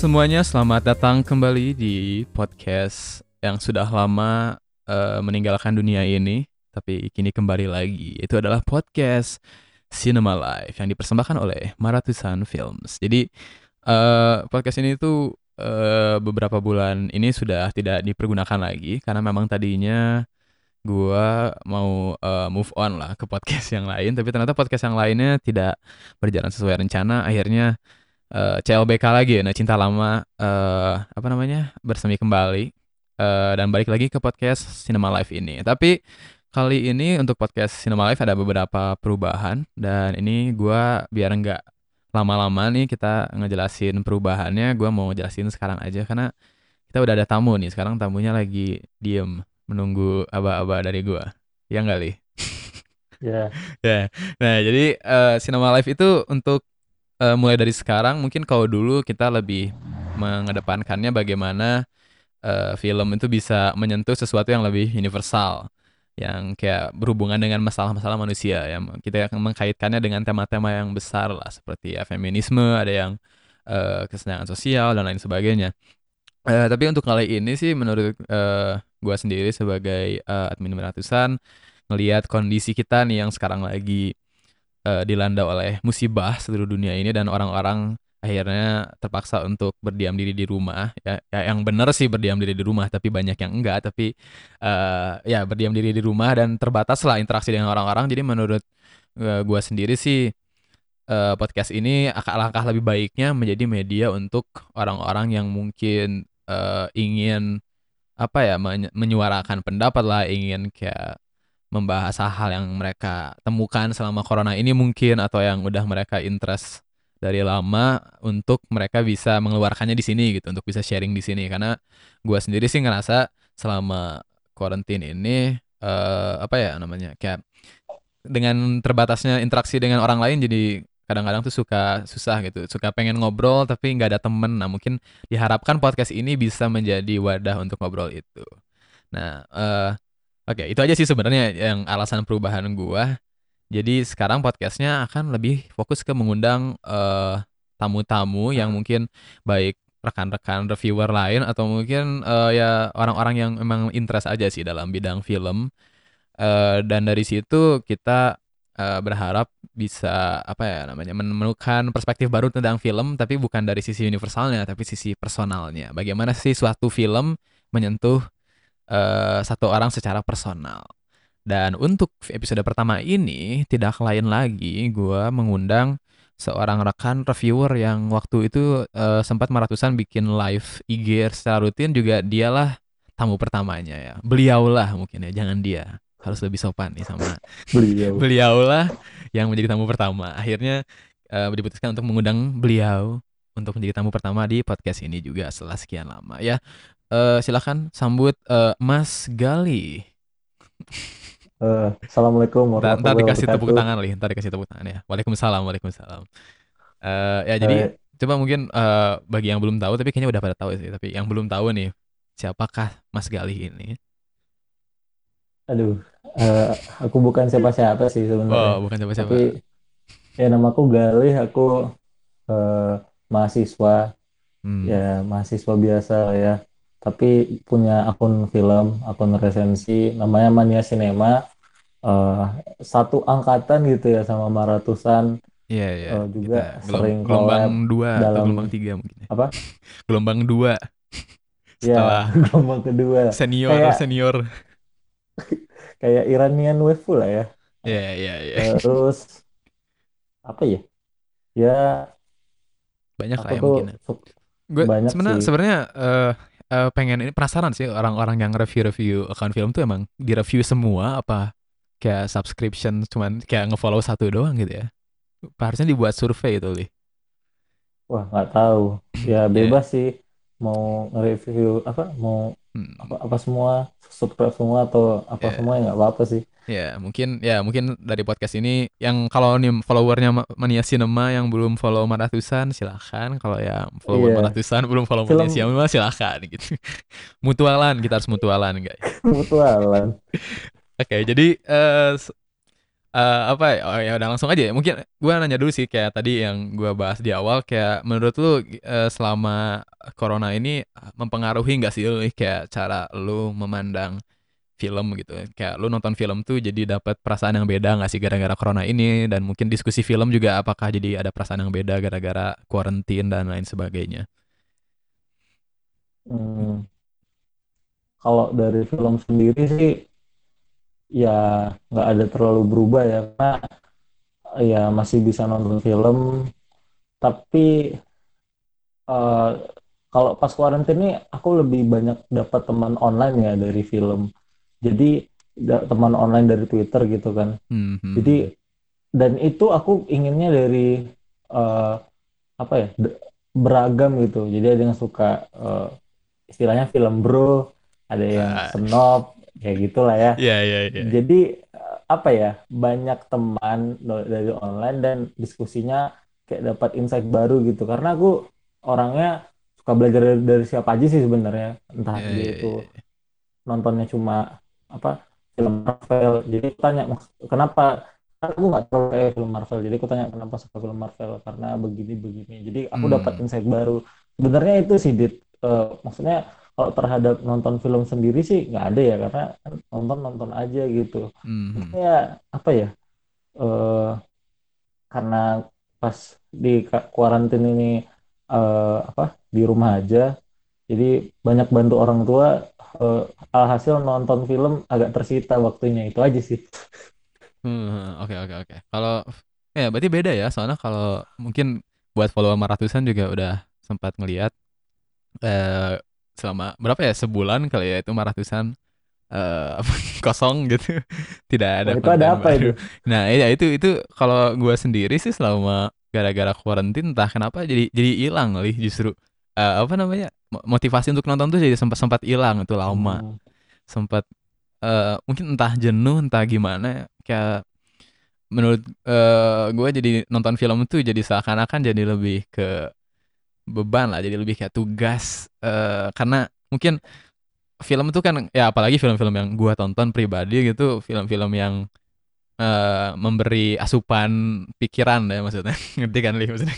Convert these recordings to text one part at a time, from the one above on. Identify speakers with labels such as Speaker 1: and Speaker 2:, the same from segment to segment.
Speaker 1: semuanya, selamat datang kembali di podcast yang sudah lama uh, meninggalkan dunia ini, tapi kini kembali lagi. Itu adalah podcast Cinema Live yang dipersembahkan oleh Maratusan Films. Jadi uh, podcast ini tuh uh, beberapa bulan ini sudah tidak dipergunakan lagi karena memang tadinya gua mau uh, move on lah ke podcast yang lain, tapi ternyata podcast yang lainnya tidak berjalan sesuai rencana. Akhirnya uh, eh, CLBK lagi ya, nah cinta lama uh, apa namanya bersemi kembali uh, dan balik lagi ke podcast Cinema Live ini. Tapi kali ini untuk podcast Cinema Live ada beberapa perubahan dan ini gue biar nggak lama-lama nih kita ngejelasin perubahannya, gue mau jelasin sekarang aja karena kita udah ada tamu nih. Sekarang tamunya lagi diem menunggu aba-aba dari gue. Ya nggak li?
Speaker 2: Ya.
Speaker 1: Yeah. ya. Nah jadi uh, Cinema Live itu untuk uh, mulai dari sekarang mungkin kalau dulu kita lebih mengedepankannya bagaimana uh, film itu bisa menyentuh sesuatu yang lebih universal yang kayak berhubungan dengan masalah-masalah manusia yang kita mengkaitkannya dengan tema-tema yang besar lah seperti ya, feminisme ada yang uh, kesenjangan sosial dan lain sebagainya. Uh, tapi untuk kali ini sih menurut uh, gue sendiri sebagai uh, admin ratusan ngelihat kondisi kita nih yang sekarang lagi uh, dilanda oleh musibah seluruh dunia ini dan orang-orang akhirnya terpaksa untuk berdiam diri di rumah. Ya, ya yang benar sih berdiam diri di rumah tapi banyak yang enggak. Tapi uh, ya berdiam diri di rumah dan terbatas lah interaksi dengan orang-orang. Jadi menurut uh, gua sendiri sih uh, podcast ini langkah lebih baiknya menjadi media untuk orang-orang yang mungkin uh, ingin apa ya menyuarakan pendapat lah ingin kayak membahas hal-hal yang mereka temukan selama corona ini mungkin atau yang udah mereka interest dari lama untuk mereka bisa mengeluarkannya di sini gitu untuk bisa sharing di sini. Karena gue sendiri sih ngerasa selama quarantine ini uh, apa ya namanya kayak dengan terbatasnya interaksi dengan orang lain jadi kadang-kadang tuh suka susah gitu suka pengen ngobrol tapi nggak ada temen. Nah mungkin diharapkan podcast ini bisa menjadi wadah untuk ngobrol itu. Nah uh, Oke, itu aja sih sebenarnya yang alasan perubahan gua. Jadi sekarang podcastnya akan lebih fokus ke mengundang eh, tamu-tamu yang mungkin baik rekan-rekan reviewer lain atau mungkin uh, ya orang-orang yang memang interest aja sih dalam bidang film. Uh, dan dari situ kita uh, berharap bisa apa ya namanya menemukan perspektif baru tentang film tapi bukan dari sisi universalnya tapi sisi personalnya. Bagaimana sih suatu film menyentuh uh, satu orang secara personal. Dan untuk episode pertama ini tidak lain lagi gue mengundang seorang rekan reviewer yang waktu itu uh, sempat meratusan bikin live IG secara rutin juga dialah tamu pertamanya ya. Beliaulah mungkin ya, jangan dia. Harus lebih sopan nih sama
Speaker 2: beliau.
Speaker 1: beliaulah yang menjadi tamu pertama. Akhirnya uh, diputuskan untuk mengundang beliau untuk menjadi tamu pertama di podcast ini juga setelah sekian lama ya uh, silakan sambut uh, Mas Gali.
Speaker 2: Uh, Assalamualaikum
Speaker 1: warahmatullahi wabarakatuh. Ntar dikasih tepuk tangan nih, ntar dikasih tepuk tangan ya. Waalaikumsalam, waalaikumsalam. Uh, ya jadi uh, coba mungkin uh, bagi yang belum tahu, tapi kayaknya udah pada tahu sih. Tapi yang belum tahu nih, siapakah Mas Gali ini?
Speaker 2: Aduh, uh, aku bukan siapa-siapa sih sebenarnya.
Speaker 1: Oh, bukan siapa-siapa.
Speaker 2: Tapi ya namaku Gali, aku uh, mahasiswa. Hmm. Ya mahasiswa biasa ya tapi punya akun film, akun resensi, namanya Mania Cinema. Uh, satu angkatan gitu ya sama Maratusan.
Speaker 1: Iya, iya.
Speaker 2: Uh, juga
Speaker 1: Kita
Speaker 2: sering
Speaker 1: gelombang dua
Speaker 2: dalam,
Speaker 1: atau gelombang tiga mungkin. Ya.
Speaker 2: Apa?
Speaker 1: gelombang dua.
Speaker 2: Iya, Setelah ya, gelombang kedua.
Speaker 1: Senior, kayak, senior.
Speaker 2: kayak Iranian wave lah ya.
Speaker 1: Iya, iya, iya.
Speaker 2: Terus apa ya? Ya
Speaker 1: banyak lah ya mungkin. Ya. Gue sebenarnya sebenarnya uh, uh, pengen ini penasaran sih orang-orang yang review-review account film tuh emang direview semua apa kayak subscription cuman kayak ngefollow satu doang gitu ya? Harusnya dibuat survei itu, Li.
Speaker 2: Wah, nggak tahu. Ya bebas yeah. sih mau nge-review apa mau hmm. apa, apa semua subscribe semua atau apa yeah. semua ya nggak apa-apa sih.
Speaker 1: Ya, mungkin ya mungkin dari podcast ini yang kalau nih followernya Mania Cinema yang belum follow Maratusan silahkan kalau ya follower yeah. Maratusan belum follow Film... Mania Cinema silahkan gitu. mutualan kita harus mutualan guys.
Speaker 2: mutualan.
Speaker 1: Oke, okay, jadi uh, uh, apa ya? Oh ya udah langsung aja ya. Mungkin gue nanya dulu sih kayak tadi yang gue bahas di awal kayak menurut lu uh, selama corona ini mempengaruhi nggak sih lu kayak cara lu memandang film gitu kayak lu nonton film tuh jadi dapat perasaan yang beda nggak sih gara-gara corona ini dan mungkin diskusi film juga apakah jadi ada perasaan yang beda gara-gara quarantine dan lain sebagainya
Speaker 2: hmm. kalau dari film sendiri sih ya nggak ada terlalu berubah ya karena ya masih bisa nonton film. Tapi uh, kalau pas quarantine ini aku lebih banyak dapat teman online ya dari film. Jadi teman online dari Twitter gitu kan. Mm-hmm. jadi dan itu aku inginnya dari uh, apa ya beragam gitu. Jadi ada yang suka uh, istilahnya film bro ada yang uh. snob kayak gitulah ya.
Speaker 1: Yeah, yeah, yeah.
Speaker 2: jadi uh, apa ya banyak teman dari online dan diskusinya kayak dapat insight baru gitu. Karena aku orangnya suka belajar dari, dari siapa aja sih sebenarnya. Entah yeah, dia yeah, itu yeah. nontonnya cuma apa film Marvel. Jadi aku tanya kenapa? Aku nggak terlalu kayak film Marvel. Jadi aku tanya kenapa suka film Marvel? Karena begini begini. Jadi aku hmm. dapat insight baru. Sebenarnya itu sih dit. Uh, maksudnya kalau terhadap nonton film sendiri sih nggak ada ya karena nonton nonton aja gitu hmm. ya apa ya uh, karena pas di kuarantin ini uh, apa di rumah aja jadi banyak bantu orang tua uh, alhasil nonton film agak tersita waktunya itu aja sih.
Speaker 1: Hmm, oke oke oke. Kalau ya berarti beda ya, soalnya kalau mungkin buat follower ratusan juga udah sempat ngelihat eh selama berapa ya? Sebulan kali ya itu ratusan uh, kosong gitu. Tidak ada
Speaker 2: oh, itu ada apa baru. itu?
Speaker 1: Nah ya itu itu kalau gue sendiri sih selama gara-gara quarantine entah kenapa jadi jadi hilang nih justru. Uh, apa namanya? Motivasi untuk nonton tuh jadi sempat sempat hilang itu lama. Hmm. sempat uh, mungkin entah jenuh entah gimana kayak menurut uh, gue jadi nonton film itu jadi seakan-akan jadi lebih ke beban lah jadi lebih kayak tugas uh, karena mungkin film itu kan ya apalagi film-film yang gue tonton pribadi gitu film-film yang uh, memberi asupan pikiran ya maksudnya. Ngerti kan li maksudnya?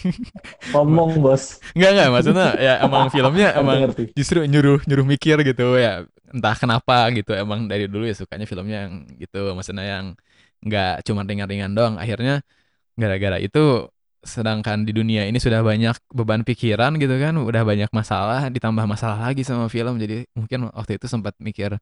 Speaker 2: Ngomong bos.
Speaker 1: Nggak nggak maksudnya ya emang filmnya emang justru nyuruh nyuruh mikir gitu ya entah kenapa gitu emang dari dulu ya sukanya filmnya yang gitu maksudnya yang nggak cuma ringan-ringan doang. Akhirnya gara-gara itu sedangkan di dunia ini sudah banyak beban pikiran gitu kan udah banyak masalah ditambah masalah lagi sama film. Jadi mungkin waktu itu sempat mikir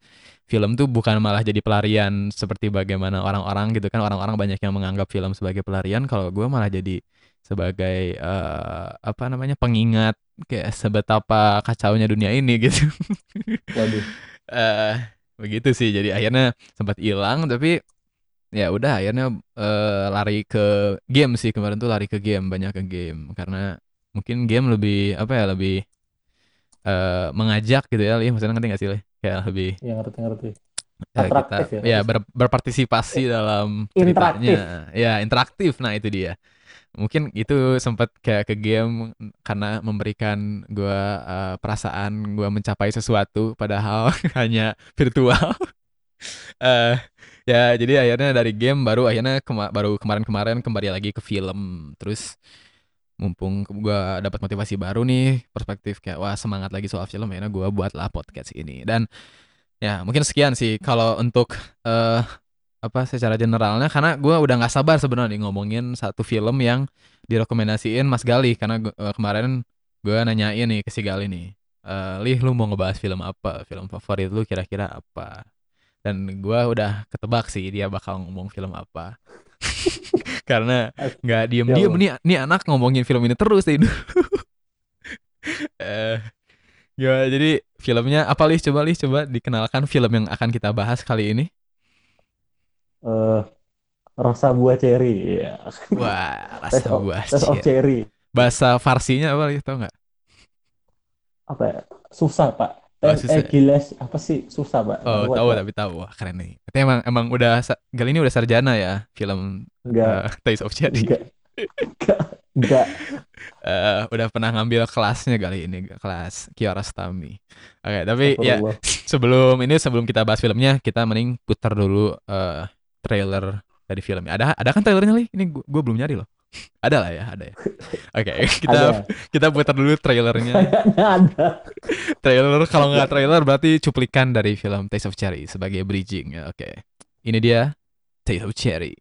Speaker 1: film tuh bukan malah jadi pelarian seperti bagaimana orang-orang gitu kan. Orang-orang banyak yang menganggap film sebagai pelarian kalau gue malah jadi sebagai uh, apa namanya pengingat kayak sebetapa kacaunya dunia ini gitu.
Speaker 2: Waduh.
Speaker 1: uh, begitu sih. Jadi akhirnya sempat hilang tapi ya udah akhirnya uh, lari ke game sih. Kemarin tuh lari ke game banyak ke game. Karena mungkin game lebih apa ya lebih uh, mengajak gitu ya li. Maksudnya ngerti nggak sih li? Kayak lebih
Speaker 2: ya ngerti ngerti.
Speaker 1: Ya, kita ya, ya ber, berpartisipasi eh, dalam ceritanya. Ya interaktif. Nah itu dia. Mungkin itu sempat kayak ke game karena memberikan gue uh, perasaan gue mencapai sesuatu padahal hanya virtual. Uh, ya jadi akhirnya dari game baru akhirnya kema baru kemarin-kemarin kembali lagi ke film. Terus mumpung gue dapat motivasi baru nih perspektif kayak wah semangat lagi soal film akhirnya gue buatlah podcast ini. Dan ya mungkin sekian sih kalau untuk uh, apa secara generalnya. Karena gue udah nggak sabar sebenarnya ngomongin satu film yang direkomendasiin Mas Gali. Karena gua, uh, kemarin gue nanyain nih ke si Gali nih uh, Lih lu mau ngebahas film apa? Film favorit lu kira-kira apa dan gue udah ketebak sih dia bakal ngomong film apa. Karena nggak diem diem nih nih anak ngomongin film ini terus deh eh ya jadi filmnya apa lih coba lih coba dikenalkan film yang akan kita bahas kali ini.
Speaker 2: Uh, rasa buah cherry ya.
Speaker 1: wah rasa buah
Speaker 2: cherry. cherry.
Speaker 1: Bahasa farsinya apa lih tau nggak?
Speaker 2: Apa ya? susah pak Oh, eh, eh apa sih susah pak?
Speaker 1: Oh tahu tapi tahu wah keren nih. Tapi emang emang udah kali ini udah sarjana ya film
Speaker 2: Enggak. Uh,
Speaker 1: Taste of Cherry.
Speaker 2: Enggak. Enggak.
Speaker 1: uh, udah pernah ngambil kelasnya kali ini kelas Kiarostami. Oke okay, tapi ya sebelum ini sebelum kita bahas filmnya kita mending putar dulu uh, trailer dari filmnya. Ada ada kan trailernya li? Ini gue belum nyari loh. ada lah ya, ada ya. Oke, okay, kita ada. kita putar dulu trailernya. ada. trailer kalau nggak trailer berarti cuplikan dari film Taste of Cherry sebagai bridging. Ya, Oke, okay. ini dia Taste of Cherry.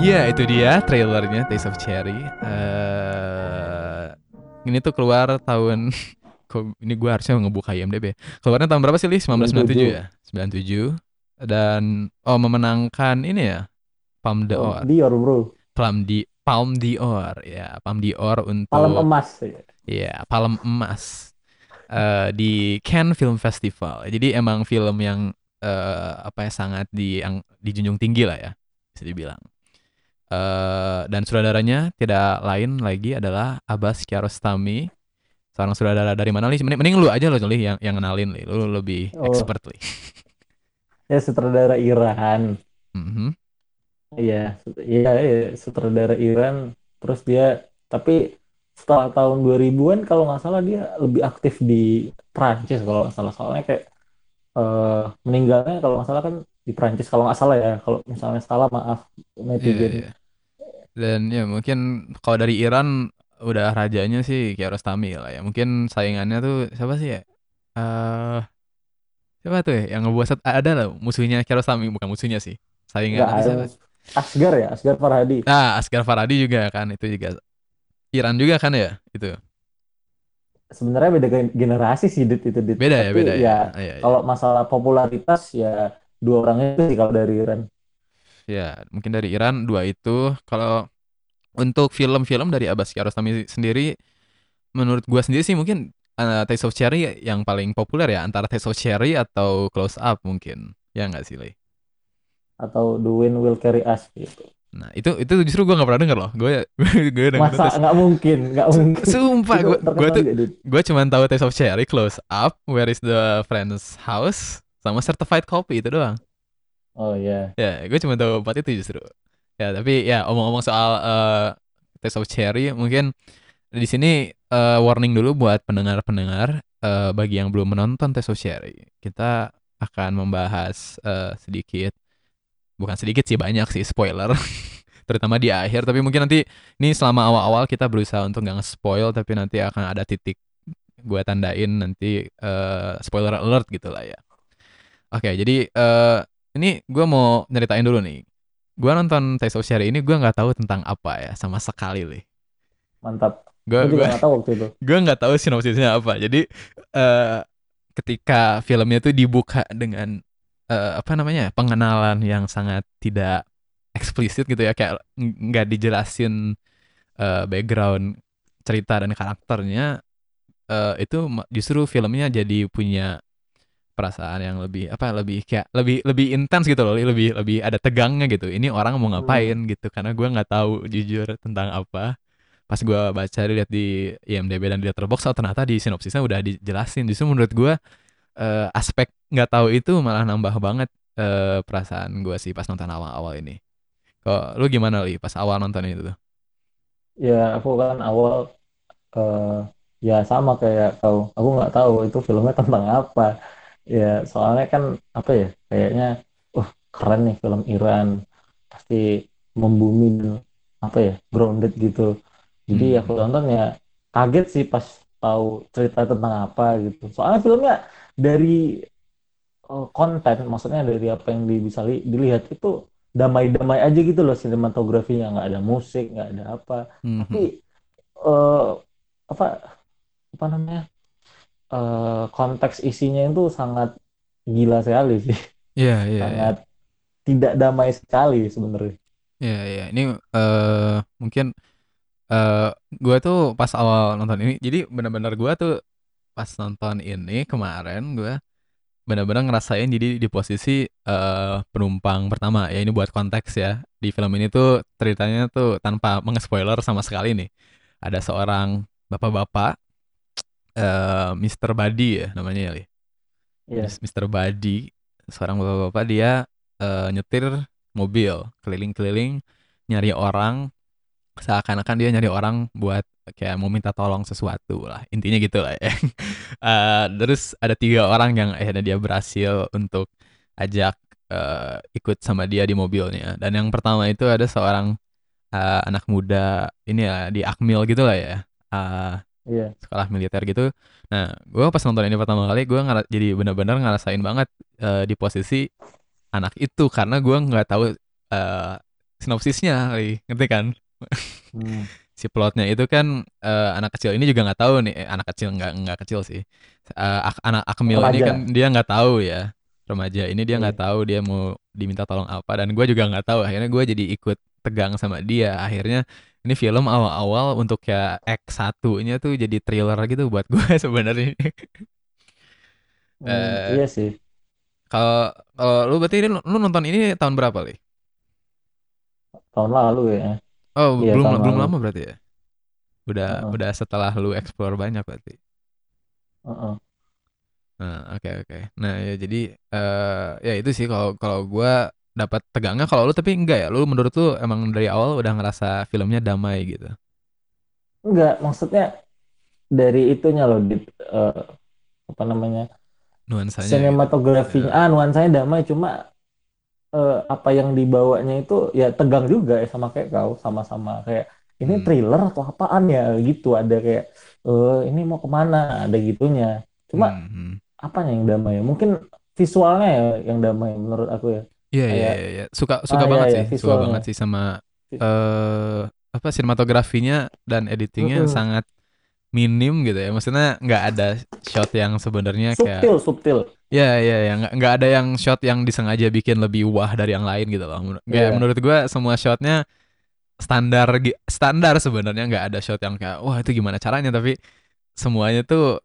Speaker 1: Iya itu dia trailernya Taste of Cherry. Uh, ini tuh keluar tahun ini gue harusnya ngebuka IMDb. Keluarnya tahun berapa sih, Li? 1997 ya? 97. Dan oh memenangkan ini ya. Palm d'Or.
Speaker 2: Dior, Bro.
Speaker 1: Palm di Palm d'Or ya, Palm d'Or untuk
Speaker 2: Palm emas
Speaker 1: ya. Iya, Palm emas. Uh, di Cannes Film Festival. Jadi emang film yang uh, apa ya sangat di yang dijunjung tinggi lah ya, bisa dibilang. Uh, dan sutradaranya tidak lain lagi adalah Abbas Kiarostami seorang sutradara dari mana nih mending, mending lu aja loh li yang yang kenalin li. Lu lebih oh. expert li.
Speaker 2: Ya sutradara Iran. Mm-hmm. iya iya ya, sutradara Iran. Terus dia tapi setelah tahun 2000-an kalau nggak salah dia lebih aktif di Prancis kalau nggak salah. Soalnya kayak uh, meninggalnya kalau nggak salah kan di Prancis kalau nggak salah ya. Kalau misalnya salah maaf netizen. Yeah, yeah.
Speaker 1: Dan ya mungkin kalau dari Iran udah rajanya sih Kiarostami lah ya. Mungkin saingannya tuh siapa sih ya? Uh, siapa tuh ya yang ngebuat ada lah musuhnya Kiarostami bukan musuhnya sih. Saingan siapa?
Speaker 2: Asgar ya, Asgar Farhadi.
Speaker 1: Nah, Asgar Farhadi juga kan itu juga Iran juga kan ya itu.
Speaker 2: Sebenarnya beda generasi sih dit itu dit.
Speaker 1: Beda ya, beda ya. ya.
Speaker 2: ya, ya. Kalau masalah popularitas ya dua orang itu sih kalau dari Iran.
Speaker 1: Ya, mungkin dari Iran dua itu. Kalau untuk film-film dari Abbas Kiarostami sendiri, menurut gua sendiri sih mungkin uh, Taste of Cherry yang paling populer ya antara Taste of Cherry atau Close Up mungkin. Ya nggak sih, Le?
Speaker 2: Atau The Wind Will Carry Us gitu.
Speaker 1: Nah itu itu justru gue gak pernah denger loh gue
Speaker 2: gue masa nggak mungkin nggak mungkin
Speaker 1: sumpah gue gue tuh gue cuma tahu Taste of Cherry Close Up Where is the Friend's House sama Certified Copy itu doang
Speaker 2: Oh iya.
Speaker 1: Yeah. Ya, gue cuma tahu empat itu justru. Ya, tapi ya omong-omong soal uh, Taste of Cherry, mungkin di sini uh, warning dulu buat pendengar-pendengar uh, bagi yang belum menonton Taste of Cherry. Kita akan membahas uh, sedikit, bukan sedikit sih banyak sih spoiler, terutama di akhir. Tapi mungkin nanti ini selama awal-awal kita berusaha untuk nggak nge-spoil, tapi nanti akan ada titik gue tandain nanti uh, spoiler alert gitu lah ya. Oke, okay, jadi uh, ini gue mau nyeritain dulu nih. Gue nonton Taste of Cherry ini gue nggak tahu tentang apa ya sama sekali nih.
Speaker 2: Mantap.
Speaker 1: Gue gue nggak tahu waktu itu. Gue nggak tahu sinopsisnya apa. Jadi uh, ketika filmnya tuh dibuka dengan uh, apa namanya pengenalan yang sangat tidak eksplisit gitu ya kayak nggak dijelasin uh, background cerita dan karakternya uh, itu justru filmnya jadi punya perasaan yang lebih apa lebih kayak lebih lebih intens gitu loh lebih lebih ada tegangnya gitu. Ini orang mau ngapain hmm. gitu karena gue nggak tahu jujur tentang apa. Pas gue baca lihat di IMDb dan di Letterboxd oh ternyata di sinopsisnya udah dijelasin. Justru menurut gue uh, aspek nggak tahu itu malah nambah banget uh, perasaan gue sih pas nonton awal-awal ini. Kok lu gimana li? Pas awal nonton itu tuh.
Speaker 2: Ya aku kan awal uh, ya sama kayak kau. Aku nggak tahu itu filmnya tentang apa ya soalnya kan apa ya kayaknya uh keren nih film Iran pasti membumi apa ya grounded gitu jadi hmm. aku nonton ya kaget sih pas tahu cerita tentang apa gitu soalnya filmnya dari uh, konten maksudnya dari apa yang di, bisa li, dilihat itu damai-damai aja gitu loh sinematografinya nggak ada musik nggak ada apa hmm. tapi uh, apa apa namanya uh, konteks isinya itu sangat gila sekali sih.
Speaker 1: Iya, yeah, iya. Yeah,
Speaker 2: sangat yeah. tidak damai sekali sebenarnya.
Speaker 1: Iya, yeah, iya. Yeah. Ini uh, mungkin uh, gue tuh pas awal nonton ini, jadi benar-benar gue tuh pas nonton ini kemarin gue benar-benar ngerasain jadi di posisi uh, penumpang pertama ya ini buat konteks ya di film ini tuh ceritanya tuh tanpa mengespoiler sama sekali nih ada seorang bapak-bapak uh, Mr. Badi ya namanya ya yeah. Mr. Badi seorang bapak-bapak dia uh, nyetir mobil keliling-keliling nyari orang seakan-akan dia nyari orang buat kayak mau minta tolong sesuatu lah intinya gitu lah ya uh, terus ada tiga orang yang akhirnya dia berhasil untuk ajak uh, ikut sama dia di mobilnya dan yang pertama itu ada seorang uh, anak muda ini ya di Akmil gitu lah ya uh, yeah. sekolah militer gitu. Nah gue pas nonton ini pertama kali gue jadi benar-benar ngerasain banget uh, di posisi anak itu. Karena gue nggak tahu uh, sinopsisnya ngerti kan? Hmm. si plotnya itu kan uh, anak kecil ini juga nggak tahu nih. Eh, anak kecil nggak nggak kecil sih. Uh, anak Akmil ini kan dia nggak tahu ya. Remaja ini dia nggak yeah. tahu dia mau diminta tolong apa dan gue juga nggak tahu. Akhirnya gue jadi ikut tegang sama dia. Akhirnya ini film awal-awal untuk ya X satunya tuh jadi thriller gitu buat gue sebenarnya
Speaker 2: hmm, uh, iya sih
Speaker 1: kalau kalau lu berarti ini lu nonton ini tahun berapa li
Speaker 2: tahun lalu ya
Speaker 1: Oh, iya, belum belum lama berarti ya? Udah uh -uh. udah setelah lu explore banyak berarti. Uh -uh. Nah, oke okay, oke. Okay. Nah, ya jadi uh, ya itu sih kalau kalau gua dapat tegangnya kalau lu tapi enggak ya. Lu menurut lu emang dari awal udah ngerasa filmnya damai gitu.
Speaker 2: Enggak, maksudnya dari itunya loh di uh, apa namanya?
Speaker 1: Nuansanya.
Speaker 2: Sinematografinya. Gitu. Ah, nuansanya damai cuma uh, apa yang dibawanya itu ya tegang juga ya sama kayak kau sama-sama kayak ini hmm. thriller atau apaan ya gitu ada kayak uh, ini mau ke mana ada gitunya cuma hmm. hmm. apanya yang damai ya mungkin visualnya ya yang damai menurut aku ya
Speaker 1: iya iya iya ya. suka suka ah, banget iya, sih suka banget sih sama uh, apa sinematografinya dan editingnya -huh. sangat minim gitu ya. Maksudnya nggak ada shot yang sebenarnya kayak
Speaker 2: subtil subtil.
Speaker 1: Ya ya ya nggak nggak ada yang shot yang disengaja bikin lebih wah dari yang lain gitu loh. Yeah. menurut gue semua shotnya standar standar sebenarnya. Nggak ada shot yang kayak wah itu gimana caranya? Tapi semuanya tuh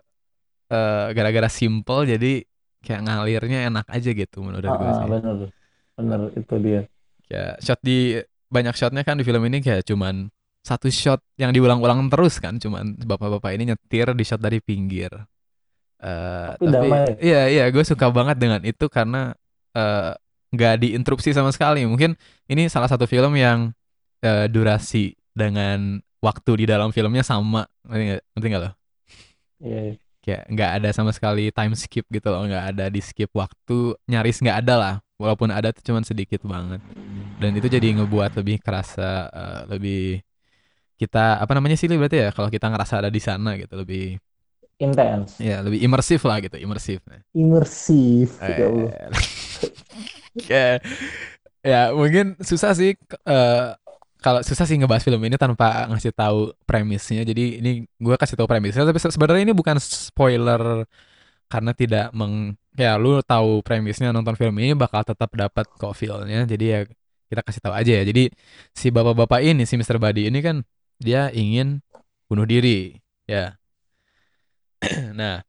Speaker 1: uh, gara-gara simple jadi kayak ngalirnya enak aja gitu menurut ah, gue
Speaker 2: sih. bener bener itu dia.
Speaker 1: Ya shot di banyak shotnya kan di film ini kayak cuman satu shot yang diulang-ulang terus kan cuman bapak-bapak ini nyetir di shot dari pinggir. Uh, tapi, tapi iya iya gue suka banget dengan itu karena uh, nggak diinterupsi sama sekali. Mungkin ini salah satu film yang uh, durasi dengan waktu di dalam filmnya sama. Ngerti nggak lo?
Speaker 2: Iya, iya.
Speaker 1: kayak nggak ada sama sekali time skip gitu loh. Nggak ada di skip waktu. Nyaris nggak ada lah walaupun ada tuh cuman sedikit banget. Dan itu jadi ngebuat lebih kerasa uh, lebih kita apa namanya sih berarti ya? Kalau kita ngerasa ada di sana gitu lebih
Speaker 2: intens.
Speaker 1: Ya lebih imersif lah gitu imersif
Speaker 2: imersif
Speaker 1: eh, ya ya mungkin susah sih uh, kalau susah sih ngebahas film ini tanpa ngasih tahu premisnya. Jadi ini gue kasih tahu premisnya. Tapi sebenarnya ini bukan spoiler karena tidak meng ya lu tahu premisnya nonton film ini bakal tetap dapat kok feelnya jadi ya kita kasih tahu aja ya. Jadi si bapak-bapak ini si Mr. Badi ini kan dia ingin bunuh diri ya. Nah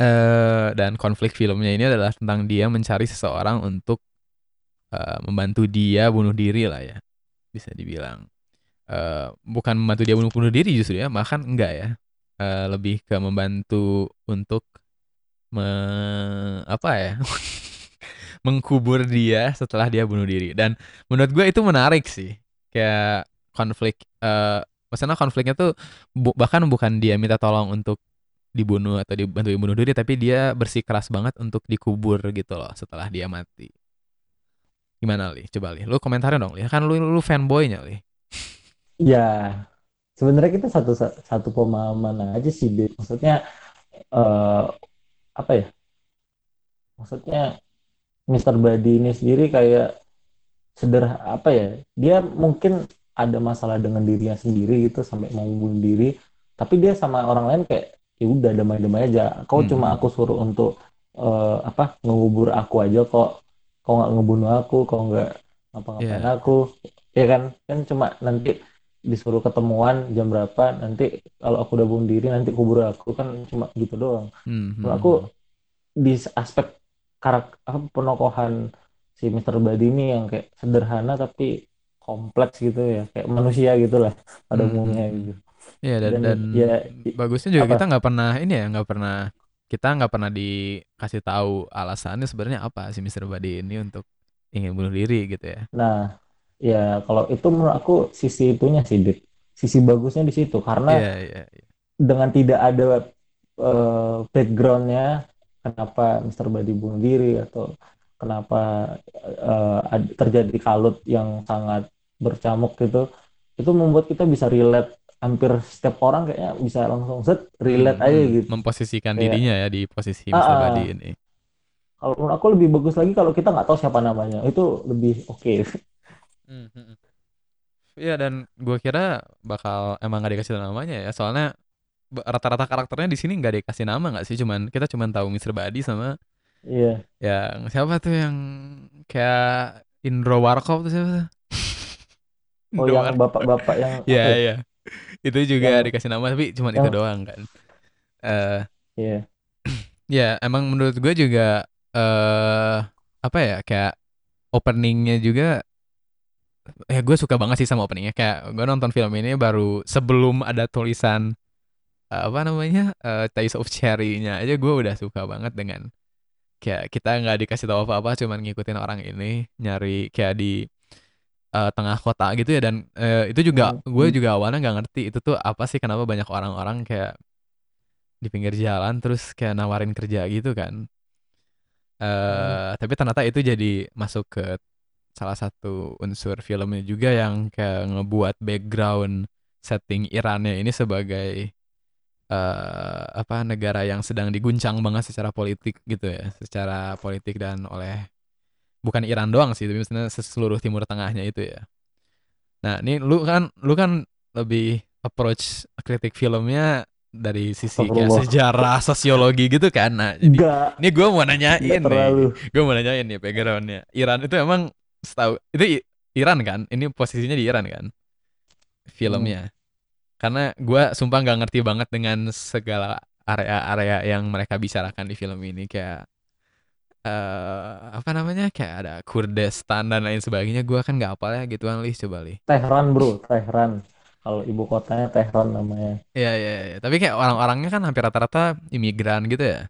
Speaker 1: uh, dan konflik filmnya ini adalah tentang dia mencari seseorang untuk uh, membantu dia bunuh diri lah ya bisa dibilang. Uh, bukan membantu dia bunuh bunuh diri justru ya bahkan enggak ya uh, lebih ke membantu untuk me apa ya? Mengkubur dia setelah dia bunuh diri. Dan menurut gue itu menarik sih. Kayak konflik uh, maksudnya konfliknya tuh bu bahkan bukan dia minta tolong untuk dibunuh atau dibantu bunuh diri tapi dia bersikeras banget untuk dikubur gitu loh setelah dia mati. Gimana li? Coba li. Lu komentarin dong li. Kan lu lu fanboynya li.
Speaker 2: Ya sebenarnya kita satu satu pemahaman aja sih Be. maksudnya uh, apa ya? Maksudnya Mister Badi ini sendiri kayak sederhana apa ya? Dia mungkin ada masalah dengan dirinya sendiri gitu sampai mau bunuh diri. Tapi dia sama orang lain kayak ya udah damai-damai aja. Kau hmm. cuma aku suruh untuk uh, apa ngubur aku aja kok. Kau nggak ngebunuh aku kau nggak apa-ngapain yeah. aku. Ya kan? Kan cuma nanti disuruh ketemuan jam berapa nanti kalau aku udah bunuh diri nanti kubur aku kan cuma gitu doang
Speaker 1: hmm, hmm,
Speaker 2: aku
Speaker 1: hmm.
Speaker 2: di aspek karakter apa, penokohan si Mr. Body ini yang kayak sederhana tapi kompleks gitu ya kayak manusia gitulah pada
Speaker 1: Hmm,
Speaker 2: umumnya
Speaker 1: hmm.
Speaker 2: gitu
Speaker 1: Iya dan
Speaker 2: dan
Speaker 1: dan
Speaker 2: ya
Speaker 1: bagusnya juga
Speaker 2: apa
Speaker 1: kita nggak pernah ini ya nggak pernah kita nggak pernah dikasih tahu alasannya sebenarnya apa si Mr. Body ini untuk ingin bunuh diri gitu ya.
Speaker 2: nah ya kalau itu menurut aku sisi itunya sih Dit. sisi bagusnya di situ karena
Speaker 1: Iya iya. iya.
Speaker 2: dengan tidak ada eh, backgroundnya kenapa Mr. Body bunuh diri atau kenapa ad- terjadi kalut yang sangat bercamuk gitu itu membuat kita bisa relate hampir setiap orang kayaknya bisa langsung set relate
Speaker 1: Hmm,
Speaker 2: aja
Speaker 1: hmm.
Speaker 2: gitu
Speaker 1: Memposisikan
Speaker 2: kayak
Speaker 1: dirinya ya di posisi Mr.
Speaker 2: ah.
Speaker 1: Body ini.
Speaker 2: kalau menurut aku lebih bagus lagi kalau kita nggak tahu siapa namanya itu lebih oke
Speaker 1: Hmm, hmm, hmm. Iya dan gue kira bakal emang gak dikasih namanya ya soalnya rata-rata karakternya di sini nggak dikasih nama nggak sih cuman kita cuman tahu Mr. Body sama
Speaker 2: iya
Speaker 1: yang siapa tuh yang kayak Indro Warkop tuh siapa tuh?
Speaker 2: oh
Speaker 1: Indro
Speaker 2: yang bapak-bapak yang
Speaker 1: Iya
Speaker 2: ya
Speaker 1: iya. Itu juga
Speaker 2: yang
Speaker 1: dikasih nama tapi cuman itu
Speaker 2: yang
Speaker 1: doang kan. Eh
Speaker 2: iya
Speaker 1: ya emang menurut gue juga eh apa ya kayak openingnya juga ya gue suka banget sih sama openingnya. Kayak gue nonton film ini baru sebelum ada tulisan eh, apa namanya eh, Taste of Cherry-nya. Aja gue udah suka banget dengan kayak kita nggak dikasih tahu apa-apa cuman ngikutin orang ini nyari kayak di eh, tengah kota gitu ya. Dan eh, itu juga
Speaker 2: Hmm,
Speaker 1: gue
Speaker 2: hmm,
Speaker 1: juga awalnya nggak ngerti itu tuh apa sih kenapa banyak orang-orang kayak di pinggir jalan terus kayak nawarin kerja gitu kan.
Speaker 2: Hmm,
Speaker 1: eh tapi ternyata itu jadi masuk ke salah satu unsur filmnya juga yang kayak ngebuat background setting Irannya ini sebagai eh apa negara yang sedang diguncang banget secara politik gitu ya, secara politik dan oleh bukan Iran doang sih, tapi maksudnya seluruh Timur Tengahnya itu ya. Nah, ini lu kan lu kan lebih approach kritik filmnya dari sisi kayak sejarah, sosiologi gitu kan. Nah, jadi ini gue mau nanyain nih, gue mau nanyain nih backgroundnya. Iran itu emang setahu itu Iran kan? Ini posisinya di Iran kan?
Speaker 2: hmm,
Speaker 1: Filmnya. Karena gue sumpah nggak ngerti banget dengan segala area-area yang mereka bicarakan di film ini. Kayak eh apa namanya? Kayak ada Kurdistan dan lain sebagainya. Gue kan nggak hafal ya gituan lih coba lih
Speaker 2: Tehran bro. Tehran. Kalau ibu kotanya Tehran namanya.
Speaker 1: Iya iya iya. Tapi kayak orang-orangnya kan hampir rata-rata imigran gitu ya?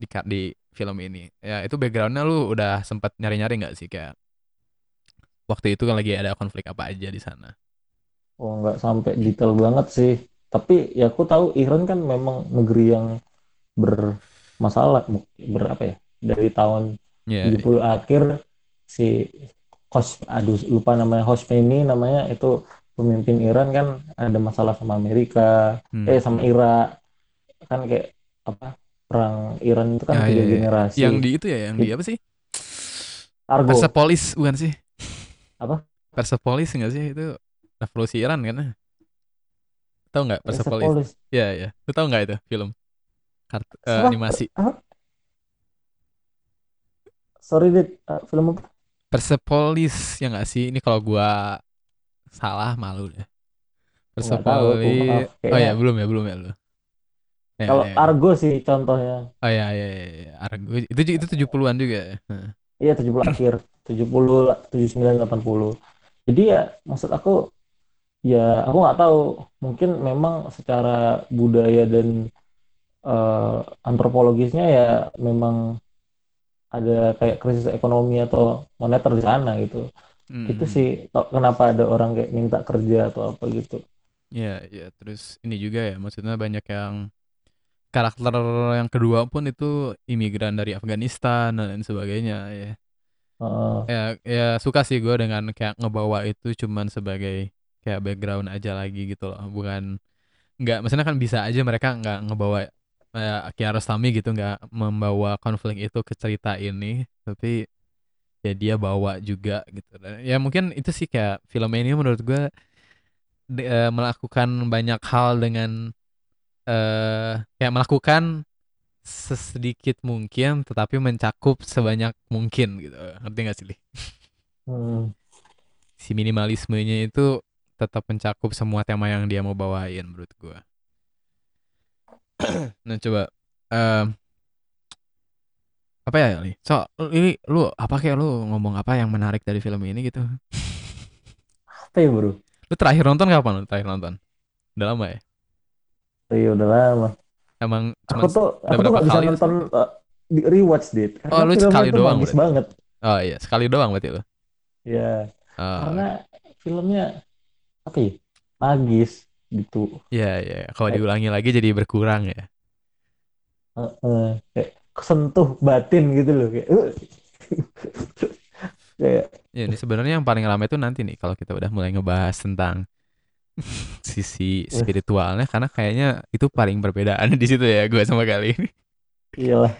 Speaker 1: Di di film ini. Ya itu backgroundnya lu udah sempat nyari-nyari nggak sih? Kayak waktu itu kan lagi ada konflik apa aja di sana.
Speaker 2: Oh nggak sampai detail banget sih. Tapi ya aku tahu Iran kan memang negeri yang bermasalah berapa ya dari tahun
Speaker 1: Iya
Speaker 2: 70 akhir si Hos aduh lupa namanya Hosseini namanya itu pemimpin Iran kan ada masalah sama Amerika
Speaker 1: hmm.
Speaker 2: eh sama Irak. Kan kayak apa perang Iran itu kan
Speaker 1: ya
Speaker 2: tiga
Speaker 1: ya
Speaker 2: generasi.
Speaker 1: Yang di itu ya yang di apa sih?
Speaker 2: Argo.
Speaker 1: Persepolis bukan sih
Speaker 2: apa?
Speaker 1: Persepolis nggak sih? Itu revolusi Iran kan? Tahu nggak Persepolis?
Speaker 2: Persepolis.
Speaker 1: Ya ya lu tahu nggak itu film? Kartu eh,
Speaker 2: apa
Speaker 1: animasi.
Speaker 2: Apa? Sorry dit. Eh, film apa?
Speaker 1: Persepolis ya nggak sih? Ini kalau gua salah malu deh.
Speaker 2: Tahu
Speaker 1: Persepolis.
Speaker 2: maaf
Speaker 1: oh ya belum ya belum ya lu ya
Speaker 2: kalau
Speaker 1: ya. Ya.
Speaker 2: Argo sih contohnya.
Speaker 1: Oh ya ya ya, ya. Argo. Itu itu 70-an juga. Ya Heeh.
Speaker 2: Iya 70 akhir. 70 79 80 jadi ya maksud aku ya aku nggak tahu. Mungkin memang secara budaya dan eh, antropologisnya ya memang ada kayak krisis ekonomi atau moneter di sana gitu. Itu
Speaker 1: Hmm.
Speaker 2: sih to- kenapa ada orang kayak minta kerja atau apa gitu.
Speaker 1: Ya ya terus ini juga ya maksudnya banyak yang karakter yang kedua pun itu imigran dari Afghanistan dan lain sebagainya ya.
Speaker 2: Heeh.
Speaker 1: ya ya suka sih gue dengan kayak ngebawa itu cuman sebagai kayak background aja lagi gitu loh. Bukan nggak maksudnya kan bisa aja mereka nggak ngebawa kayak Kiarostami gitu nggak membawa konflik itu ke cerita ini tapi ya dia bawa juga gitu. Dan ya mungkin itu sih kayak film ini menurut gue de- eh, melakukan banyak hal dengan eh kayak melakukan sesedikit mungkin tetapi mencakup sebanyak mungkin gitu. Ngerti gak sih Li?
Speaker 2: Hmm.
Speaker 1: si minimalismenya itu tetap mencakup semua tema yang dia mau bawain menurut gue nah coba um, apa ya nih so ini lu apa kayak lu ngomong apa yang menarik dari film ini gitu?
Speaker 2: Apa ya bro?
Speaker 1: Lu terakhir nonton kapan lu? Terakhir nonton? Udah lama ya
Speaker 2: iya udah lama
Speaker 1: emang
Speaker 2: aku tuh aku tuh gak bisa nonton uh, di rewatch dit
Speaker 1: oh lu sekali doang
Speaker 2: banget
Speaker 1: oh iya sekali doang berarti lu
Speaker 2: Iya. Oh. Karena filmnya apa ya? Magis gitu.
Speaker 1: Iya, iya. Kalau diulangi lagi jadi berkurang ya.
Speaker 2: Uh, uh, kayak kesentuh batin gitu loh kayak. Uh.
Speaker 1: kayak ya ini sebenarnya yang paling ramai itu nanti nih kalau kita udah mulai ngebahas tentang sisi spiritualnya karena kayaknya itu paling perbedaan di situ ya gue sama kali ini.
Speaker 2: Iyalah.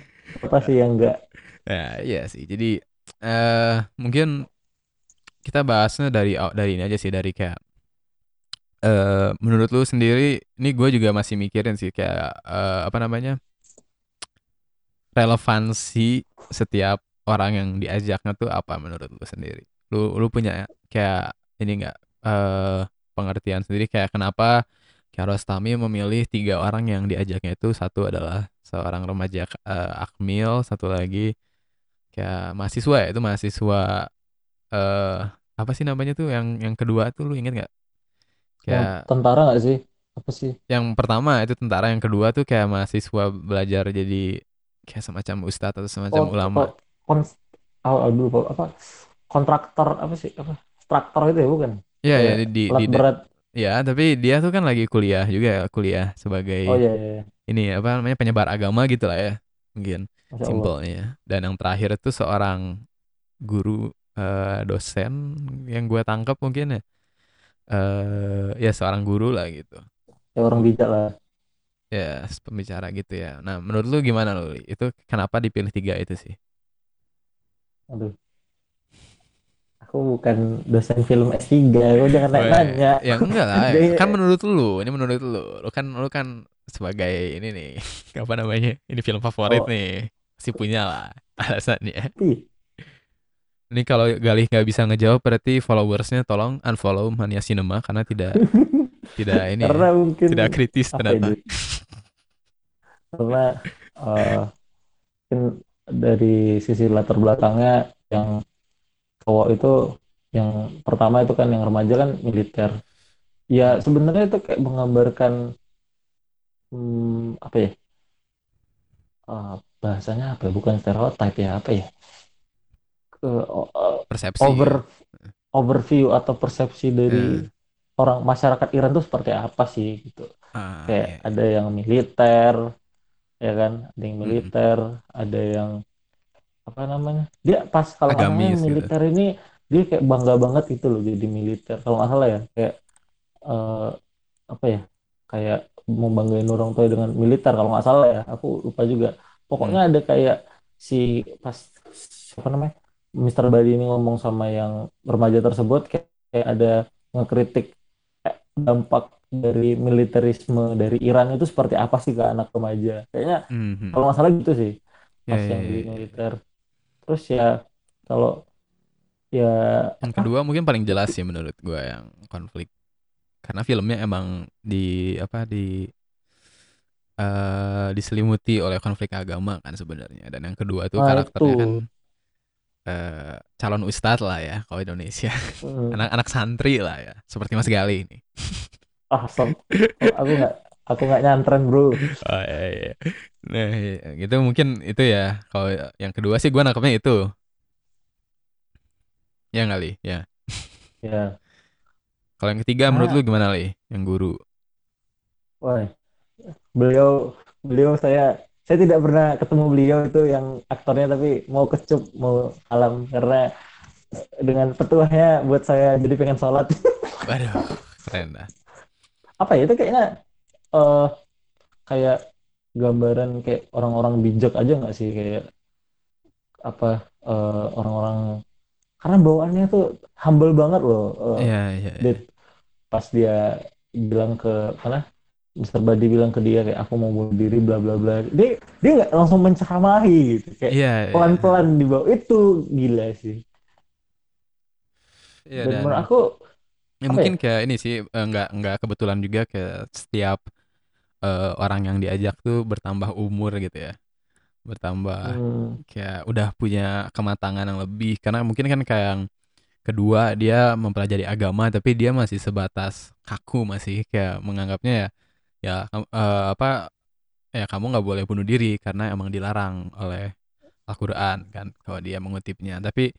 Speaker 2: Apa sih yang enggak?
Speaker 1: Ya, iya sih. Jadi eh uh, mungkin kita bahasnya dari dari ini aja sih dari kayak uh, menurut lu sendiri ini gue juga masih mikirin sih kayak uh, apa namanya relevansi setiap orang yang diajaknya tuh apa menurut lu sendiri lu lu punya kayak ini enggak uh, pengertian sendiri kayak kenapa Kiarostami memilih tiga orang yang diajaknya itu satu adalah seorang remaja uh, Akmil satu lagi kayak mahasiswa ya itu mahasiswa uh, apa sih namanya tuh yang yang kedua tuh lu inget nggak?
Speaker 2: Kayak tentara nggak sih? Apa sih?
Speaker 1: Yang pertama itu tentara, yang kedua tuh kayak mahasiswa belajar jadi kayak semacam ustadz atau semacam oh, ulama.
Speaker 2: Kon oh, dulu apa? Kontraktor apa sih? Apa? Traktor itu ya bukan?
Speaker 1: Iya ya di, di, di berat. Ya, tapi dia tuh kan lagi kuliah juga kuliah sebagai
Speaker 2: oh, iya, iya. iya.
Speaker 1: ini apa namanya penyebar agama gitu lah ya mungkin simpelnya. Dan yang terakhir itu seorang guru uh, dosen yang gue tangkap mungkin ya uh, ya seorang guru lah gitu
Speaker 2: ya orang bijak lah
Speaker 1: ya pembicara gitu ya nah menurut lu gimana lu itu kenapa dipilih tiga itu sih
Speaker 2: aduh aku bukan dosen film S3 aku jangan nanya.
Speaker 1: ya enggak lah. Kan menurut lu ini menurut lu. Lu kan lu kan sebagai ini nih apa namanya ini film favorit oh. nih si punya lah alasannya. Ini kalau Galih nggak bisa ngejawab berarti followersnya tolong unfollow Mania Cinema karena tidak tidak ini
Speaker 2: karena ya, mungkin
Speaker 1: tidak kritis ternyata.
Speaker 2: Karena uh, mungkin dari sisi latar belakangnya yang cowok itu yang pertama itu kan yang remaja kan militer. Ya sebenarnya itu kayak menggambarkan hmm, apa ya? Uh, bahasanya apa? Ya? Bukan stereotip ya apa ya? uh, persepsi over overview atau persepsi dari hmm. orang masyarakat Iran tuh seperti apa sih gitu ah, kayak iya. ada yang militer ya kan ada yang hmm. militer hmm. ada yang apa namanya dia pas kalau
Speaker 1: Agamis,
Speaker 2: gitu. militer gitu. ini dia kayak bangga banget gitu loh jadi militer kalau nggak salah ya kayak uh, apa ya kayak mau banggain orang tua dengan militer kalau nggak salah ya aku lupa juga pokoknya hmm. ada kayak si pas siapa namanya Mr. Badi ini ngomong sama yang remaja tersebut kayak, kayak ada ngekritik eh, dampak dari militerisme dari Iran itu seperti apa sih ke anak remaja kayaknya mm-hmm. kalau masalah gitu sih pas yeah, yang yeah, di yeah. Terus ya kalau ya
Speaker 1: yang kedua mungkin paling jelas sih menurut gue yang konflik karena filmnya emang di apa di uh, diselimuti oleh konflik agama kan sebenarnya dan yang kedua tuh nah, karakternya itu. kan uh, calon ustadz lah ya kalau Indonesia hmm. anak-anak santri lah ya seperti Mas Gali ini
Speaker 2: ah so, aku nggak aku nggak nyantren bro
Speaker 1: oh, iya, iya. Nah gitu mungkin itu ya. Kalau yang kedua sih gue nangkepnya itu. Ya kali ya.
Speaker 2: Ya.
Speaker 1: Kalau yang ketiga nah. menurut lu gimana li? Yang guru.
Speaker 2: Wah, beliau beliau saya saya tidak pernah ketemu beliau itu yang aktornya tapi mau kecup mau alam. Karena dengan petuahnya buat saya jadi pengen sholat.
Speaker 1: Waduh, keren dah.
Speaker 2: Apa ya itu kayaknya uh, kayak gambaran kayak orang-orang bijak aja nggak sih kayak apa uh, orang-orang karena bawaannya tuh humble banget loh.
Speaker 1: Uh, iya, iya, iya.
Speaker 2: Pas dia bilang ke mana Mr. Badi bilang ke dia kayak aku mau bunuh diri bla bla bla dia dia nggak langsung menceramahi gitu kayak yeah, iya. pelan pelan yeah. di bawah itu gila sih yeah, dan, dan menurut aku
Speaker 1: Ya,
Speaker 2: apa ya
Speaker 1: mungkin kayak ini sih eh, nggak nggak kebetulan juga ke setiap eh, orang yang diajak tuh bertambah umur gitu ya. Bertambah
Speaker 2: hmm,
Speaker 1: kayak udah punya kematangan yang lebih. Karena mungkin kan kayak yang kedua dia mempelajari agama tapi dia masih sebatas kaku masih kayak menganggapnya ya ya eh, apa ya kamu nggak boleh bunuh diri karena emang dilarang oleh Al-Quran kan kalau dia mengutipnya. Tapi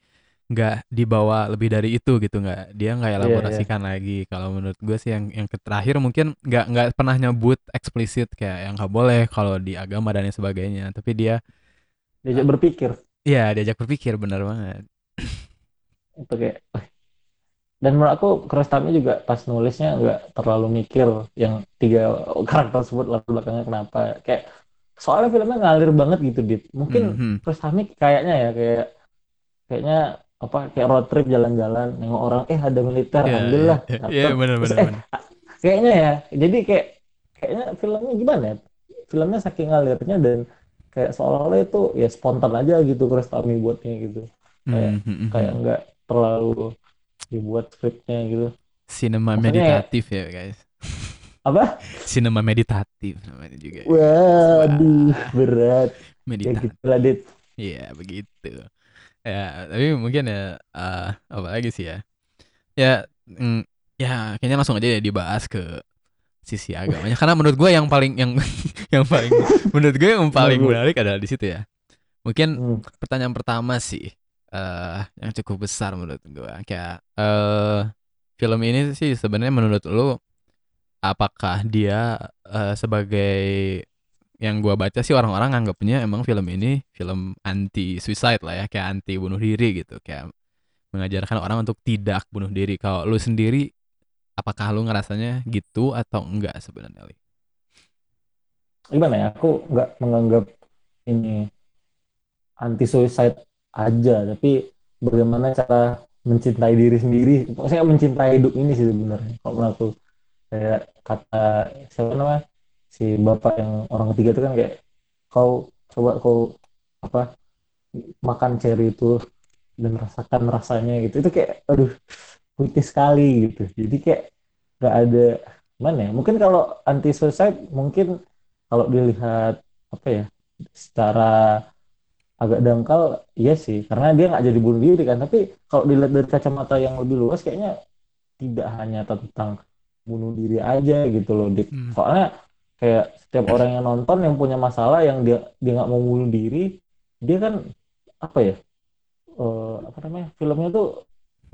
Speaker 1: nggak dibawa lebih dari itu gitu nggak dia nggak
Speaker 2: iya iya.
Speaker 1: elaborasikan lagi. Kalau menurut gue sih yang yang terakhir mungkin nggak nggak pernah nyebut eksplisit kayak yang nggak boleh kalau di agama dan lain sebagainya. Tapi dia
Speaker 2: diajak berpikir.
Speaker 1: ya diajak berpikir benar banget.
Speaker 2: Itu kayak dan menurut aku Kurosami juga pas nulisnya nggak terlalu mikir yang tiga karakter tersebut latar belakangnya kenapa. Kayak soalnya filmnya ngalir banget gitu dit. Mungkin
Speaker 1: Mhm.
Speaker 2: Kurosami kayaknya ya kayak kayaknya apa kayak road trip jalan-jalan nengok orang eh ada militer
Speaker 1: ya
Speaker 2: ambil
Speaker 1: ya
Speaker 2: lah
Speaker 1: ya ya
Speaker 2: dapat
Speaker 1: benar
Speaker 2: terus
Speaker 1: benar
Speaker 2: eh kayaknya ya jadi kayak kayaknya filmnya gimana ya? Filmnya saking ngalirnya dan kayak seolah-olah itu ya spontan aja gitu Kurosami buatnya gitu. Kayak
Speaker 1: mhm,
Speaker 2: kayak
Speaker 1: mhm.
Speaker 2: nggak terlalu dibuat skripnya gitu. Maksudnya ya,
Speaker 1: meditatif ya guys.
Speaker 2: Apa?
Speaker 1: Sinema meditatif namanya juga ya
Speaker 2: waduh
Speaker 1: wah.
Speaker 2: berat. Ya
Speaker 1: meditatif.
Speaker 2: gitu lah dit.
Speaker 1: Iya begitu ya tapi mungkin ya eh, apa lagi sih ya? Ya mm, ya kayaknya langsung aja ya dibahas ke sisi agamanya. Karena menurut gue yang paling yang yang paling menurut gue yang paling menarik adalah di situ ya. Mungkin
Speaker 2: hmm.
Speaker 1: pertanyaan pertama sih eh yang cukup besar menurut gue kayak eh film ini sih sebenarnya menurut lu apakah dia eh, sebagai yang gua baca sih orang-orang anggapnya emang film ini film anti suicide lah ya kayak anti bunuh diri gitu. Kayak mengajarkan orang untuk tidak bunuh diri. Kalau lu sendiri apakah lu ngerasanya gitu atau enggak sebenarnya Li?
Speaker 2: gimana ya? Aku nggak menganggap ini anti suicide aja tapi bagaimana cara mencintai diri sendiri? Maksudnya mencintai hidup ini sih sebenarnya kalau aku. Kayak kata siapa namanya si bapak yang orang ketiga itu kan kayak kau coba kau apa makan cherry itu dan rasakan rasanya gitu itu kayak aduh putih sekali gitu jadi kayak nggak ada mana ya mungkin kalau anti suicide mungkin kalau dilihat apa ya secara agak dangkal iya sih karena dia nggak jadi bunuh diri kan tapi kalau dilihat dari kacamata yang lebih luas kayaknya tidak hanya tentang bunuh diri aja gitu loh Dik.
Speaker 1: Hmm.
Speaker 2: Soalnya kayak setiap orang yang nonton yang punya masalah yang dia dia nggak mau bunuh diri, dia kan apa ya? eh, apa namanya? Filmnya tuh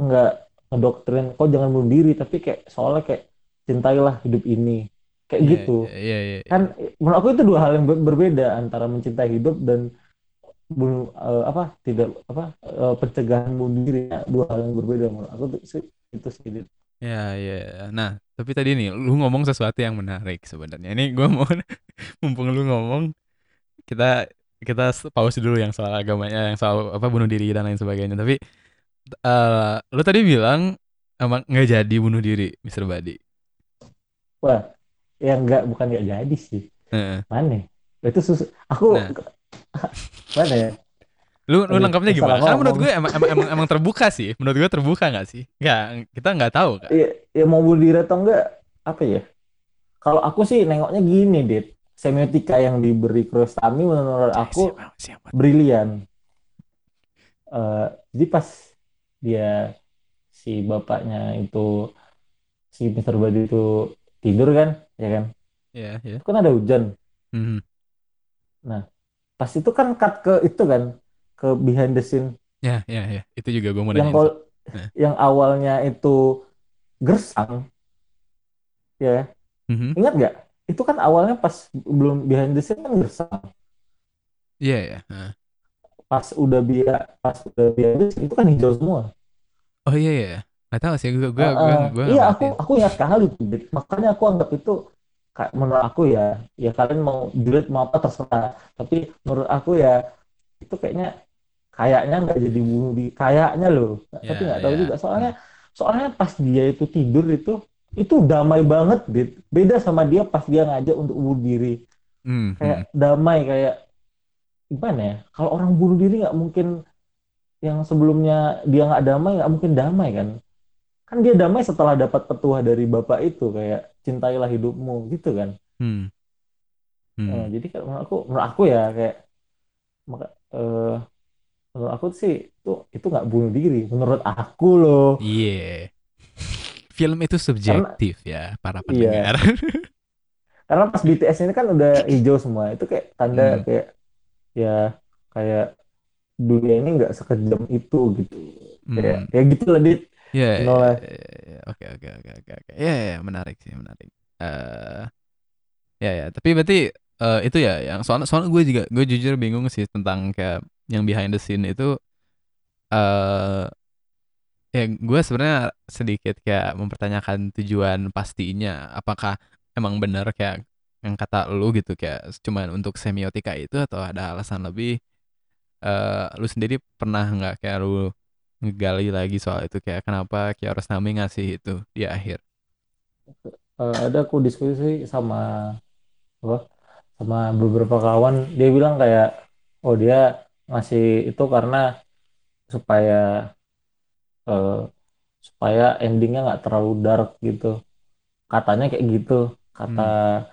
Speaker 2: nggak ngedoktrin kok jangan bunuh diri, tapi kayak soalnya kayak cintailah hidup ini. Kayak
Speaker 1: Iya,
Speaker 2: gitu.
Speaker 1: iya, iya,
Speaker 2: Kan
Speaker 1: iya.
Speaker 2: menurut aku itu dua hal yang ber- berbeda antara mencintai hidup dan bunuh eh, apa tidak apa eh, pencegahan bunuh diri dua hal yang berbeda menurut aku tuh sih itu sih.
Speaker 1: Ya, ya. Nah, tapi tadi nih, lu ngomong sesuatu yang menarik sebenarnya. Ini gue mau, mumpung lu ngomong, kita kita pause dulu yang soal agamanya, yang soal apa bunuh diri dan lain sebagainya. Tapi eh lu tadi bilang emang nggak jadi bunuh diri, Mister Badi.
Speaker 2: Wah, ya enggak bukan nggak jadi sih.
Speaker 1: Heeh.
Speaker 2: Mana? Itu sus aku
Speaker 1: Nah,
Speaker 2: mana ya?
Speaker 1: Lu lu nangkapnya
Speaker 2: salah
Speaker 1: gimana? Karena menurut gue emang emang emang, emang terbuka sih. Menurut gue terbuka nggak sih? Nggak, kita nggak tahu kan.
Speaker 2: Ya, ya mau bunuh diri atau enggak apa ya? Kalau aku sih nengoknya gini, Dit. Semiotika yang diberi Kurosami menurut aku
Speaker 1: siapa siapa?
Speaker 2: brilian. Eh, jadi pas dia si bapaknya itu si Mr. Badi itu tidur kan, ya kan?
Speaker 1: Ya, ya.
Speaker 2: Itu kan ada hujan.
Speaker 1: Mhm.
Speaker 2: Nah, pas itu kan cut ke itu kan ke behind the scene
Speaker 1: Ya, ya, ya. Itu juga gue mau
Speaker 2: yang kol-
Speaker 1: Nah.
Speaker 2: yang awalnya itu gersang, ya
Speaker 1: Mhm.
Speaker 2: ingat nggak? Itu kan awalnya pas belum behind the scene kan gersang.
Speaker 1: Iya, ya. Heeh.
Speaker 2: Pas udah biar pas udah behind the scene itu kan hijau semua.
Speaker 1: Oh iya ya. Nggak tahu sih gue gue
Speaker 2: Ah,
Speaker 1: gue gue
Speaker 2: iya aku aku ingat sekali. Makanya aku anggap itu kayak menurut aku ya ya kalian mau julid mau apa terserah. Tapi menurut aku ya itu kayaknya kayaknya nggak jadi bunuh di kayaknya loh.
Speaker 1: Ya,
Speaker 2: Tapi nggak tahu
Speaker 1: ya.
Speaker 2: juga soalnya
Speaker 1: Hmm.
Speaker 2: soalnya pas dia itu tidur itu itu damai banget Dit. Beda sama dia pas dia ngajak untuk bunuh diri.
Speaker 1: Hmm, hmm.
Speaker 2: Kayak damai kayak gimana ya? Kalau orang bunuh diri nggak mungkin yang sebelumnya dia nggak damai nggak mungkin damai kan? kan dia damai setelah dapat petuah dari bapak itu kayak cintailah hidupmu gitu kan
Speaker 1: hmm.
Speaker 2: Eh,
Speaker 1: Hmm.
Speaker 2: jadi menurut aku menurut aku ya kayak maka eh, menurut aku sih itu itu nggak bunuh diri menurut aku loh
Speaker 1: Iya. Film itu
Speaker 2: karena
Speaker 1: subjektif ya, para
Speaker 2: iya
Speaker 1: pendengar.
Speaker 2: karena pas BTS ini kan udah hijau semua itu kayak tanda
Speaker 1: Hmm.
Speaker 2: kayak ya kayak dunia ini nggak sekejam itu gitu kayak
Speaker 1: Hmm.
Speaker 2: ya gitu lah dit
Speaker 1: Ya, ya, oke oke oke oke oke. Ya, ya, ya, menarik sih, menarik. Eh, ya ya, tapi berarti eh, itu ya yang soalnya soalnya gue juga gue jujur bingung sih tentang kayak yang behind the scene itu eh ya gue sebenarnya sedikit kayak mempertanyakan tujuan pastinya. Apakah emang benar kayak yang kata lu gitu kayak cuman untuk semiotika itu atau ada alasan lebih? Eh lu sendiri pernah nggak kayak lu ngegali lagi soal itu? Kayak kenapa Kiarostami ngasih itu di akhir?
Speaker 2: Eh, ada aku diskusi sama apa sama beberapa kawan. Dia bilang kayak oh dia ngasih itu karena supaya eh, supaya endingnya nggak terlalu dark gitu. Katanya kayak gitu kata
Speaker 1: hmm.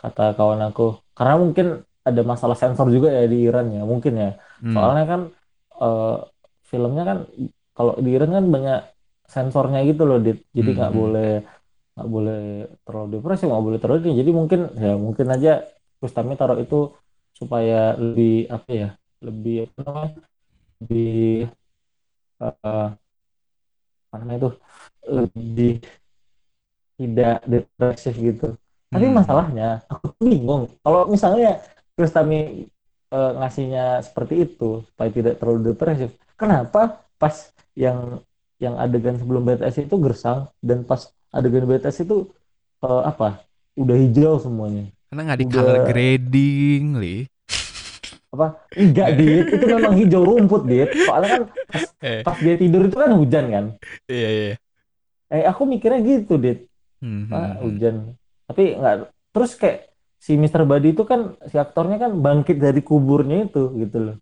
Speaker 2: kata kawan aku. Karena mungkin ada masalah sensor juga ya di Iran ya mungkin ya.
Speaker 1: Hmm.
Speaker 2: Soalnya kan eh, filmnya kan kalau di Iran kan banyak sensornya gitu loh Dit. jadi
Speaker 1: hmm
Speaker 2: nggak
Speaker 1: hmm.
Speaker 2: boleh nggak boleh terlalu depresi nggak boleh terlalu ini jadi mungkin ya mungkin aja Bustami taruh itu supaya lebih apa ya lebih apa namanya lebih eh, apa namanya itu lebih tidak depresif gitu. Tapi
Speaker 1: hmm. hmm.
Speaker 2: masalahnya aku bingung. Kalau misalnya Bustami eh, ngasihnya seperti itu supaya tidak terlalu depresif kenapa pas yang yang adegan sebelum BTS itu gersang dan pas adegan BTS itu eh, apa udah hijau semuanya?
Speaker 1: Karena nggak di
Speaker 2: udah
Speaker 1: color grading li
Speaker 2: apa? Enggak dit. Itu memang hijau rumput dit. Soalnya kan pas
Speaker 1: eh.
Speaker 2: pas dia tidur itu kan hujan kan?
Speaker 1: Iya iya.
Speaker 2: Eh aku mikirnya gitu dit.
Speaker 1: Hmm hmm
Speaker 2: ah
Speaker 1: hmm
Speaker 2: hujan. Tapi enggak terus kayak si Mr. Body itu kan si aktornya kan bangkit dari kuburnya itu gitu loh.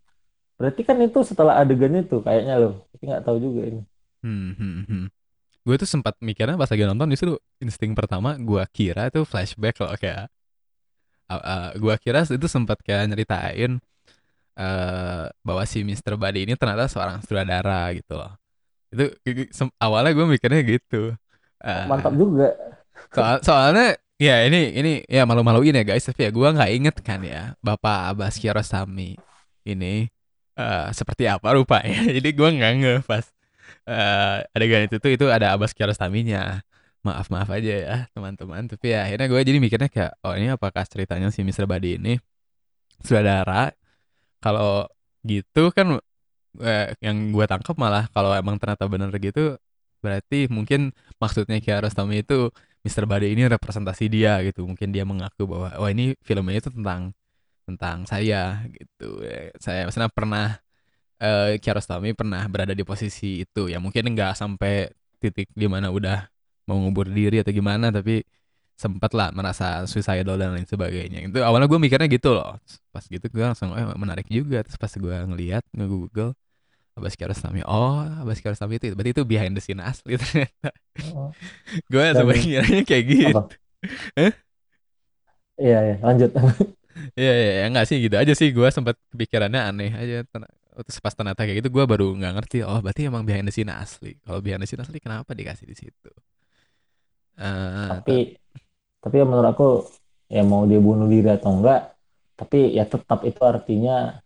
Speaker 2: Berarti kan itu setelah adegan itu kayaknya loh. Tapi nggak tahu juga ini.
Speaker 1: Hmm hmm hmm. gue tuh sempat mikirnya pas lagi nonton justru insting pertama gue kira itu flashback loh kayak uh, uh, gue kira itu sempat kayak nyeritain eh bahwa si Mr. Body ini ternyata seorang sutradara gitu loh. Itu awalnya gue mikirnya gitu. Eh,
Speaker 2: mantap juga
Speaker 1: soal soalnya ya ini ini ya malu-maluin ya guys tapi ya gue nggak inget kan ya Bapak Abbas Kiarostami ini eh seperti apa rupanya. Jadi gue nggak nge pas eh adegan itu tuh itu ada Abbas Kiarostaminya. Maaf maaf aja ya teman-teman. Tapi ya akhirnya gue jadi mikirnya kayak oh ini apakah ceritanya si Mr. Body ini sutradara kalau gitu kan eh, yang gue tangkap malah kalau emang ternyata bener gitu berarti mungkin maksudnya Kiarostami itu Mr. Bade ini representasi dia gitu mungkin dia mengaku bahwa oh ini filmnya itu tentang tentang saya gitu saya misalnya pernah eh, Kiarostami pernah berada di posisi itu ya mungkin nggak sampai titik di mana udah mau ngubur diri atau gimana tapi sempat lah merasa suicidal dan lain sebagainya. Itu awalnya gue mikirnya gitu loh. Pas gitu gue langsung eh menarik juga. Terus pas gue ngeliat nge-google Abbas Kiarostami oh Abbas Kiarostami itu berarti itu behind the scene asli ternyata.
Speaker 2: Oh,
Speaker 1: gue sebenarnya kayak gitu.
Speaker 2: iya ya lanjut.
Speaker 1: Ya ya ya nggak sih gitu aja sih. Gue sempat kepikirannya aneh aja. Terus pas ternyata kayak gitu gue baru nggak ngerti oh berarti emang behind the scene asli. Kalau behind the scene asli kenapa dikasih di situ? Eh,
Speaker 2: tapi
Speaker 1: ta-
Speaker 2: tapi ya menurut aku ya mau dia bunuh diri atau enggak tapi ya tetap itu artinya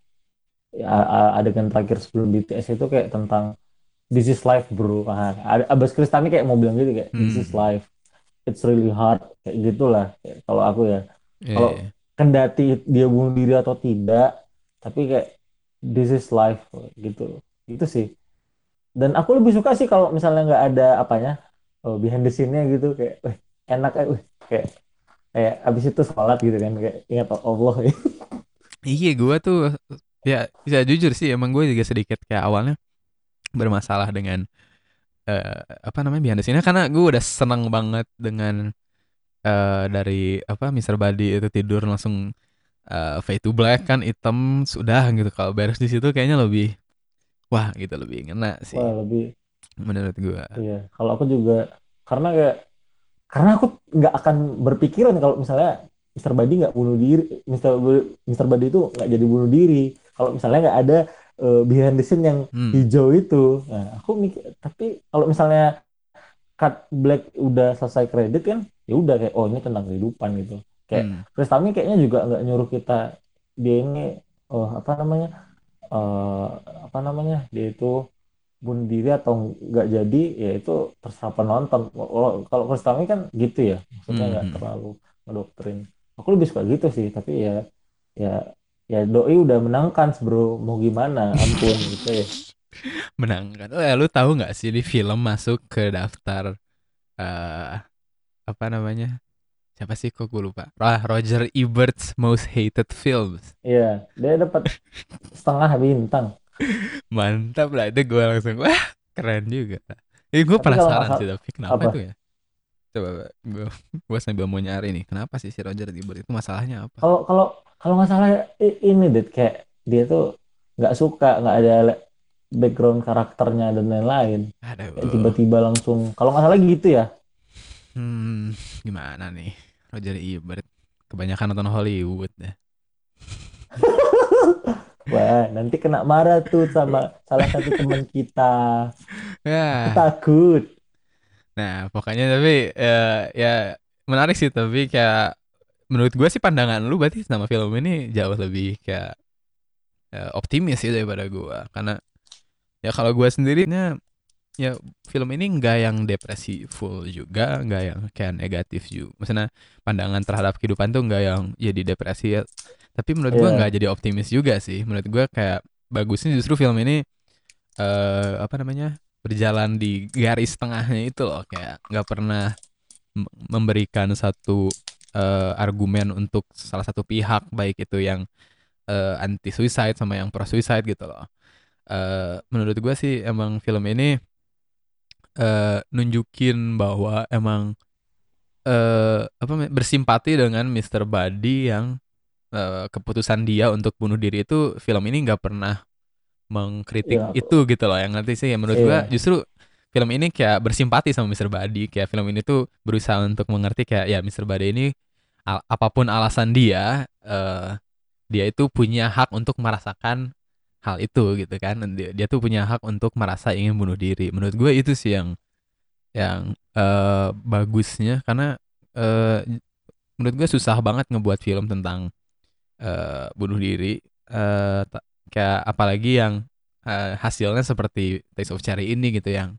Speaker 2: ya, adegan terakhir sebelum BTS itu kayak tentang this is life bro. Nah, ada Abbas Kristani kayak mau bilang gitu kayak this is
Speaker 1: hmm.
Speaker 2: life. It's really hard. Kayak gitulah kalau aku ya.
Speaker 1: Ya
Speaker 2: kalau
Speaker 1: ya.
Speaker 2: kendati dia bunuh diri atau tidak tapi kayak this is life gitu. Gitu sih. Dan aku lebih suka sih kalau misalnya nggak ada apanya oh, behind the scene-nya gitu kayak enak weh, kayak kayak abis itu sholat gitu kan kayak ingat Allah ya.
Speaker 1: Iya gue tuh ya bisa jujur sih emang gue juga sedikit kayak awalnya bermasalah dengan eh, apa namanya behind the scene-nya karena gue udah seneng banget dengan eh, dari apa Mr. Body itu tidur langsung eh, fade to black kan hitam sudah gitu kalau beres di situ kayaknya lebih wah gitu lebih ngena sih
Speaker 2: Wah lebih
Speaker 1: menurut gue
Speaker 2: iya kalau aku juga karena kayak karena aku nggak akan berpikiran kalau misalnya Mister Badi nggak bunuh diri Mister Mister Badi itu nggak jadi bunuh diri kalau misalnya nggak ada uh, behind the scene yang hmm. hijau itu nah aku mikir tapi kalau misalnya cut black udah selesai kredit kan ya udah kayak oh ini tentang kehidupan gitu kayak hmm. Kristami kayaknya juga nggak nyuruh kita dia ini oh apa namanya uh, apa namanya dia itu bunuh diri atau nggak jadi ya itu terserah penonton. Kalau kalau Kristami kan gitu ya maksudnya nggak hmm. terlalu ngedoktrin. Aku lebih suka gitu sih tapi ya ya ya doi udah menangkan bro mau gimana? Ampun gitu ya.
Speaker 1: Menangkan. Oh ya lu tahu nggak sih di film masuk ke daftar uh, apa namanya? Siapa sih kok gue lupa? Ah Roger Ebert's Most Hated Films.
Speaker 2: Iya dia dapat setengah bintang
Speaker 1: mantap lah itu gue langsung wah keren juga. Eh gue penasaran sih tapi kenapa apa? itu ya? Coba gue gue sambil mau nyari nih kenapa sih si Roger Ebert itu masalahnya apa?
Speaker 2: Kalau kalau kalau nggak salah ini deh kayak dia tuh nggak suka nggak ada background karakternya dan lain-lain. Tiba-tiba langsung kalau nggak salah gitu ya.
Speaker 1: Hmm gimana nih? Roger Ebert. Kebanyakan nonton Hollywood deh
Speaker 2: Wah, nanti kena marah tuh sama salah satu teman kita. Ya. Takut.
Speaker 1: Nah, pokoknya tapi ya, ya menarik sih tapi kayak menurut gue sih pandangan lu berarti sama film ini jauh lebih kayak ya, optimis sih daripada gue karena ya kalau gue sendirinya ya film ini nggak yang depresi full juga nggak yang kayak negatif juga maksudnya pandangan terhadap kehidupan tuh nggak yang jadi depresi ya tapi menurut yeah. gue iya. nggak jadi optimis juga sih menurut gue kayak bagusnya justru film ini uh, apa namanya berjalan di garis tengahnya itu loh kayak nggak pernah memberikan satu uh, argumen untuk salah satu pihak baik itu yang uh, anti suicide sama yang pro suicide gitu loh uh, menurut gue sih emang film ini uh, nunjukin bahwa emang uh, apa bersimpati dengan Mr. Buddy yang uh, keputusan dia untuk bunuh diri itu film ini nggak pernah mengkritik yeah. itu gitu loh yang nanti sih ya menurut yeah. gua justru film ini kayak bersimpati sama Mr. Buddy kayak film ini tuh berusaha untuk mengerti kayak ya Mr. Buddy ini al apa pun alasan dia uh, dia itu punya hak untuk merasakan hal itu gitu kan dia, dia tuh punya hak untuk merasa ingin bunuh diri menurut gue itu sih yang yang uh, bagusnya karena uh, menurut gue susah banget ngebuat film tentang uh, bunuh diri uh, kayak apalagi yang uh, hasilnya seperti Taste of Cherry ini gitu yang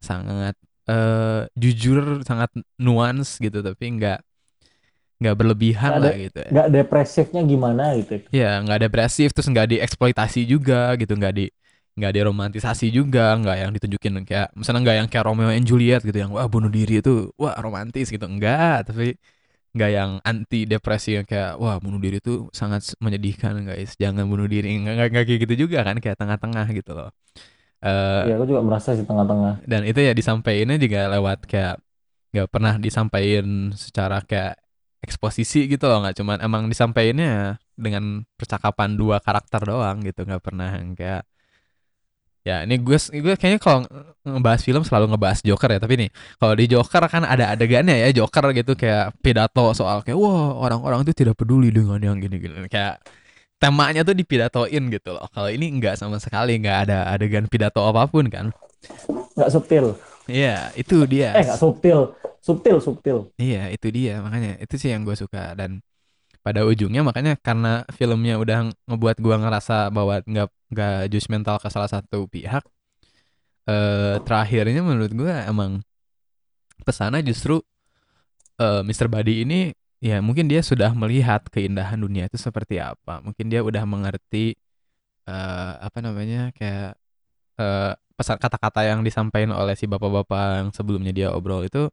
Speaker 1: sangat uh, jujur sangat nuans gitu tapi nggak nggak berlebihan gak lah gitu
Speaker 2: ya. nggak depresifnya gimana gitu
Speaker 1: ya nggak depresif terus nggak dieksploitasi juga gitu nggak di nggak diromantisasi juga nggak yang ditunjukin kayak misalnya nggak yang kayak Romeo and Juliet gitu yang wah bunuh diri itu wah romantis gitu enggak tapi nggak yang anti depresi yang kayak wah bunuh diri itu sangat menyedihkan guys. Jangan bunuh diri. Nggak nggak kayak gitu juga kan kayak tengah-tengah gitu loh.
Speaker 2: Uh, ya aku juga merasa sih tengah-tengah.
Speaker 1: dan itu ya disampaikannya juga lewat kayak nggak pernah disampaikan secara kayak eksposisi gitu loh. Nggak cuman emang disampaikannya dengan percakapan dua karakter doang gitu. Nggak pernah yang kayak ya ini gue gue kayaknya kalau ngebahas film selalu ngebahas Joker ya tapi nih kalau di Joker kan ada adegannya ya Joker gitu kayak pidato soal kayak wah orang-orang itu tidak peduli dengan yang gini-gini kayak temanya tuh dipidatoin gitu loh. Kalau ini nggak sama sekali nggak ada adegan pidato apa pun kan.
Speaker 2: Nggak subtil.
Speaker 1: Iya, itu dia.
Speaker 2: Eh, nggak subtil. Subtil subtil.
Speaker 1: Iya itu dia. Makanya itu sih yang gue suka. Dan pada ujungnya makanya karena filmnya udah ngebuat gue ngerasa bahwa nggak nggak mental ke salah satu pihak eh terakhirnya menurut gue emang pesana justru uh, Mr. Buddy ini ya mungkin dia sudah melihat keindahan dunia itu seperti apa mungkin dia udah mengerti uh, apa namanya kayak uh, pesan kata-kata yang disampaikan oleh si bapak-bapak yang sebelumnya dia obrol itu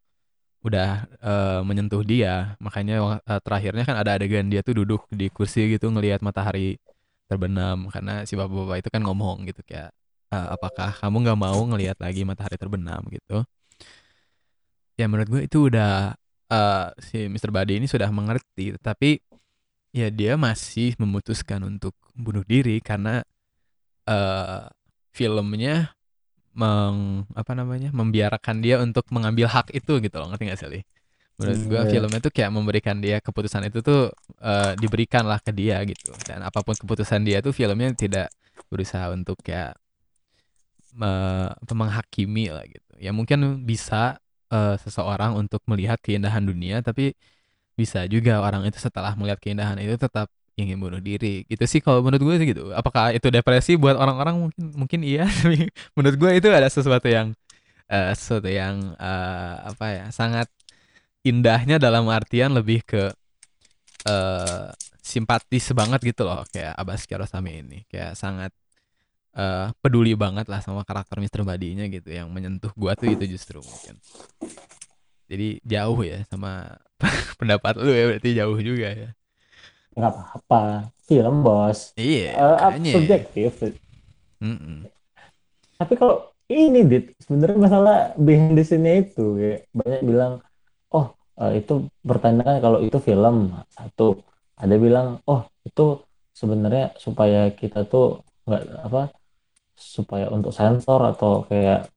Speaker 1: udah uh, menyentuh dia makanya uh, terakhirnya kan ada adegan dia tuh duduk di kursi gitu ngelihat matahari terbenam karena si bapak-bapak itu kan ngomong gitu kayak uh, apakah kamu nggak mau ngelihat lagi matahari terbenam gitu ya menurut gue itu udah uh, si Mr. Badi ini sudah mengerti tapi ya dia masih memutuskan untuk bunuh diri karena uh, filmnya meng apa namanya membiarkan dia untuk mengambil hak itu gitu loh ngerti gak sih menurut gue hmm, filmnya tuh kayak memberikan dia keputusan itu tuh uh, diberikan lah ke dia gitu. Dan apa pun keputusan dia tuh filmnya tidak berusaha untuk kayak me menghakimi lah gitu. Ya mungkin bisa uh, seseorang untuk melihat keindahan dunia tapi bisa juga orang itu setelah melihat keindahan itu tetap ingin bunuh diri. Gitu sih kalau menurut gue sih gitu. Apakah itu depresi buat orang-orang? Mungkin mungkin iya. Tapi menurut gue itu ada sesuatu yang uh, sesuatu yang uh, apa ya sangat indahnya dalam artian lebih ke uh, simpatis banget gitu loh kayak Abbas Kiarostami ini. Kayak sangat uh, peduli banget lah sama karakter Mr. Badinya gitu yang menyentuh gua tuh itu justru mungkin. Jadi jauh ya sama pendapat lu ya berarti jauh juga ya.
Speaker 2: Nggak apa-apa. Film bos.
Speaker 1: Iya uh,
Speaker 2: subjektif. Mm -mm. tapi kalau ini dit sebenarnya masalah behind the scene itu ya banyak bilang uh, itu bertanda kalau itu film. Satu ada bilang oh itu sebenarnya supaya kita tuh nggak apa supaya untuk sensor atau kayak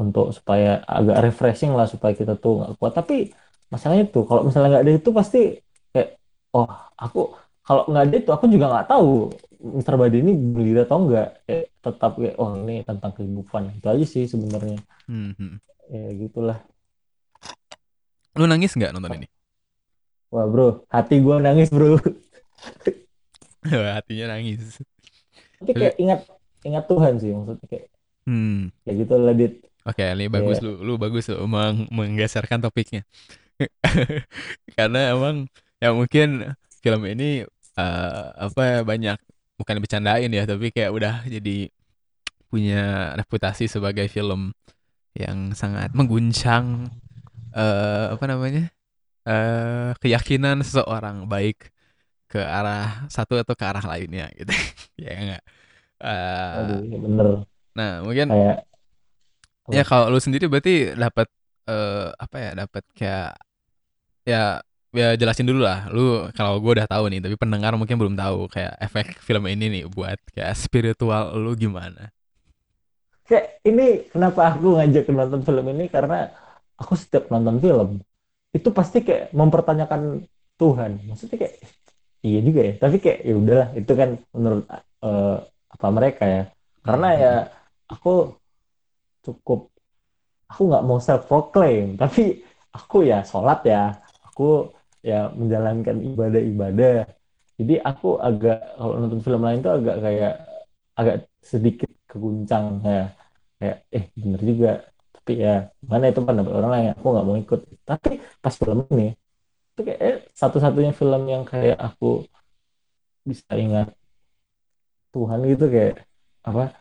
Speaker 2: untuk supaya agak refreshing lah supaya kita tuh nggak kuat. Tapi masalahnya tuh kalau misalnya nggak ada itu pasti kayak oh aku kalau nggak ada itu aku juga nggak tahu Mister Badi ini berdiri atau enggak eh, tetap kayak oh ini tentang kehidupan. Itu aja sih sebenarnya. Hmm, hmm. ya gitulah
Speaker 1: lu nangis nggak nonton ini?
Speaker 2: Wah bro. Hati gue nangis bro.
Speaker 1: Hatinya nangis.
Speaker 2: Tapi kayak ingat ingat Tuhan sih maksudnya kayak hmm. kayak gitu lah dit
Speaker 1: oke ini bagus. Lu lu bagus lu meng menggeserkan topiknya. Karena emang ya mungkin film ini uh, apa ya, banyak bukan bercandain ya tapi kayak udah jadi punya reputasi sebagai film yang sangat mengguncang uh, apa namanya? Uh, keyakinan seseorang baik ke arah satu atau ke arah lainnya gitu. Ya enggak? Uh,
Speaker 2: Aduh, ya bener.
Speaker 1: nah mungkin kayak ya kalau lu sendiri berarti dapat uh, apa ya dapat kayak ya ya jelasin dulu lah. Lu kalau gue udah tahu nih tapi pendengar mungkin belum tahu kayak efek film ini nih buat kayak spiritual lu gimana?
Speaker 2: Kayak ini kenapa aku ngajak nonton film ini? Karena aku setiap nonton film itu pasti kayak mempertanyakan Tuhan. Maksudnya kayak iya juga ya. Tapi kayak ya udahlah itu kan menurut uh, apa mereka ya. Karena ya aku cukup aku nggak mau self proclaim tapi aku ya sholat ya. Aku ya menjalankan ibadah-ibadah. Jadi aku agak kalau nonton film lain tuh agak kayak agak sedikit keguncang ya. Kayak eh bener juga tapi ya mana itu pendapat orang lain aku nggak mau ikut. Tapi pas film ini itu kayak eh, satu-satunya film yang kayak aku bisa ingat Tuhan gitu kayak apa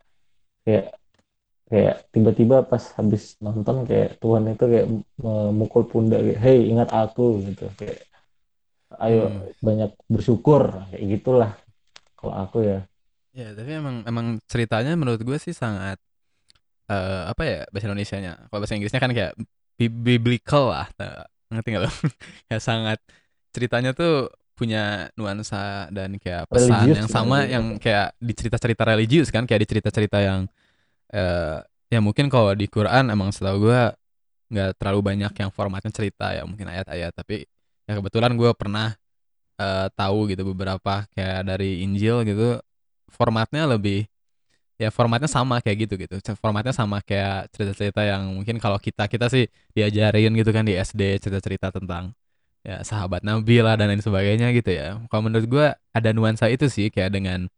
Speaker 2: kayak kayak tiba-tiba pas habis nonton kayak Tuhan itu kayak memukul pundak kayak hey ingat aku gitu. Kayak ayo hmm. banyak bersyukur kayak gitulah kalau aku ya.
Speaker 1: Ya tapi emang emang ceritanya menurut gue sih sangat uh, apa ya bahasa Indonesia-nya? Kalau bahasa Inggrisnya kan kayak biblical lah ngerti nggak lo ya sangat ceritanya tuh punya nuansa dan kayak pesan religius yang sama ya. yang kayak di cerita-cerita religius kan? Kayak di cerita-cerita yang uh, ya mungkin kalau di Quran emang setahu gue nggak terlalu banyak yang formatnya cerita ya mungkin ayat-ayat. Tapi ya kebetulan gue pernah uh, tahu gitu beberapa kayak dari Injil gitu formatnya lebih ya formatnya sama kayak gitu gitu. Formatnya sama kayak cerita-cerita yang mungkin kalau kita kita sih diajarin gitu kan di SD cerita-cerita tentang ya sahabat Nabi lah dan lain sebagainya gitu ya. Kalau menurut gue ada nuansa itu sih kayak dengan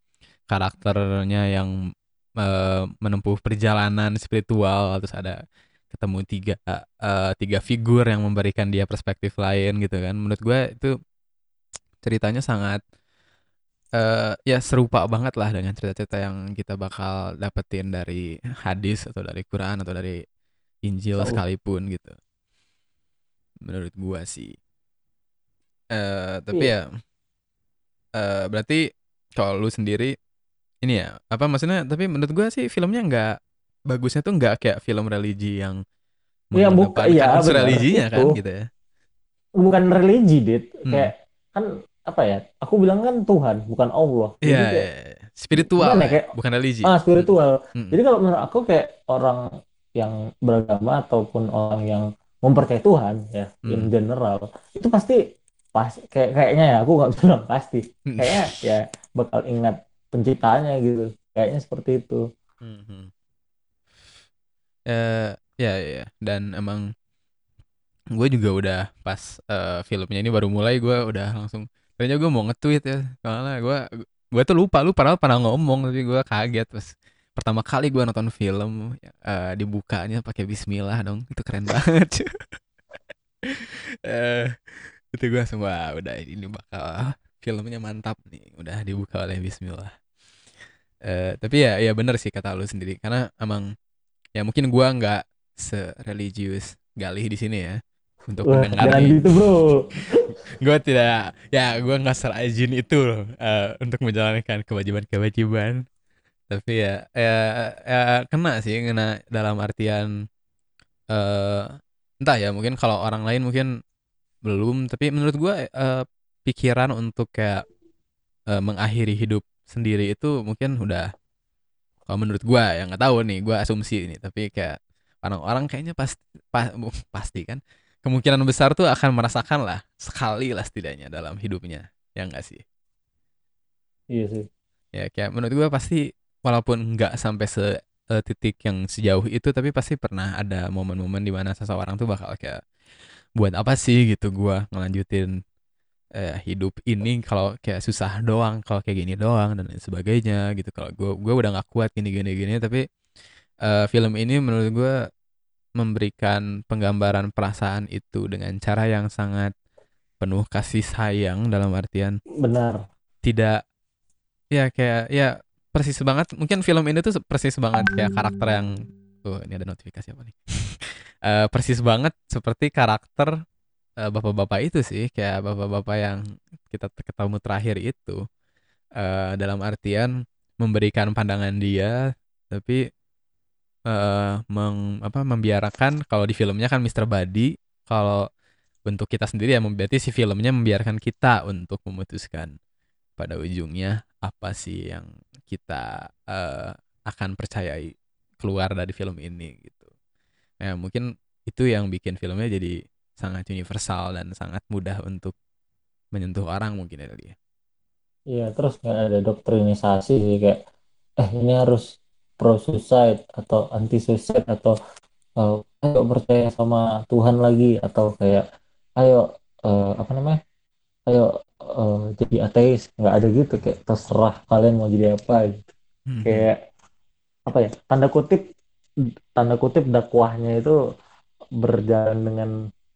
Speaker 1: karakternya yang uh, menempuh perjalanan spiritual terus ada ketemu tiga uh, tiga figur yang memberikan dia perspektif lain gitu kan. Menurut gue itu ceritanya sangat uh, ya serupa banget lah dengan cerita-cerita yang kita bakal dapetin dari hadis atau dari Quran atau dari Injil sekalipun gitu. Menurut gue sih. Uh, tapi yeah. ya uh, berarti kalau lu sendiri ini ya apa maksudnya tapi menurut gue sih filmnya nggak bagusnya tuh nggak kayak film religi yang
Speaker 2: ya bukan ya
Speaker 1: unsur religinya kan gitu ya.
Speaker 2: Bukan religi dit. Hmm. kayak kan apa ya aku bilang kan Tuhan bukan Allah
Speaker 1: iya yeah, yeah, spiritual ya, kayak bukan religi
Speaker 2: ah spiritual hmm. jadi kalau menurut aku kayak orang yang beragama ataupun orang yang mempercayai Tuhan ya hmm. in general itu pasti pas kayak kayaknya ya aku nggak bilang pasti hmm. kayaknya ya bakal ingat penciptanya gitu kayaknya seperti itu hmm.
Speaker 1: uh, ya ya dan emang gue juga udah pas uh, filmnya ini baru mulai gue udah langsung kayaknya gue mau nge-tweet ya. Karena gue gue tuh lupa lu padahal pernah ngomong tapi gue kaget. Pas pertama kali gue nonton film uh, dibukanya pakai Bismillah dong. Itu keren banget. Uh, itu gue semua udah ini bakal filmnya mantap nih. Udah dibuka oleh Bismillah. Uh, tapi ya ya bener sih kata lu sendiri. Karena emang ya mungkin gue nggak sereligius Galih di sini ya untuk Wah, mendengar
Speaker 2: gitu bro.
Speaker 1: Gue tidak ya gue nggak serajin itu loh uh, untuk menjalankan kewajiban-kewajiban. Tapi ya, ya ya kena sih kena dalam artian uh, entah ya mungkin kalau orang lain mungkin belum. Tapi menurut gue uh, pikiran untuk kayak uh, mengakhiri hidup sendiri itu mungkin udah kalau menurut gue yang nggak tahu nih gue asumsi ini. Tapi kayak orang-orang kayaknya pasti pa, pasti kan kemungkinan besar tuh akan merasakan lah sekali lah setidaknya dalam hidupnya. Ya enggak sih?
Speaker 2: Iya sih.
Speaker 1: Ya kayak menurut gue pasti walaupun nggak sampai se uh, titik yang sejauh itu tapi pasti pernah ada momen-momen di mana seseorang tuh bakal kayak buat apa sih? gitu gua ngelanjutin uh, hidup ini kalau kayak susah doang kalau kayak gini doang dan lain sebagainya gitu. Kalau gua gua udah nggak kuat gini gini gini tapi uh, film ini menurut gua memberikan penggambaran perasaan itu dengan cara yang sangat penuh kasih sayang dalam artian
Speaker 2: benar.
Speaker 1: tidak ya kayak ya persis banget. Mungkin film ini tuh persis banget kayak karakter yang oh ini ada notifikasi apa nih? Uh, persis banget seperti karakter uh, bapak-bapak itu sih. Kayak bapak-bapak yang kita ketemu terakhir itu uh, dalam artian memberikan pandangan dia tapi uh, meng, apa membiarkan kalau di filmnya kan Mr. Badi kalau bentuk kita sendiri ya berarti si filmnya membiarkan kita untuk memutuskan pada ujungnya apa sih yang kita uh, akan percayai keluar dari film ini gitu. Nah, mungkin itu yang bikin filmnya jadi sangat universal dan sangat mudah untuk menyentuh orang mungkin ya dia.
Speaker 2: Iya, terus nggak ada doktrinisasi sih kayak eh ini harus pro suicide atau anti suicide atau uh, ayo percaya sama Tuhan lagi atau kayak ayo uh, apa namanya? Ayo uh, jadi ateis nggak ada gitu kayak terserah kalian mau jadi apa gitu hmm. kayak apa ya tanda kutip tanda kutip dakwahnya itu berjalan dengan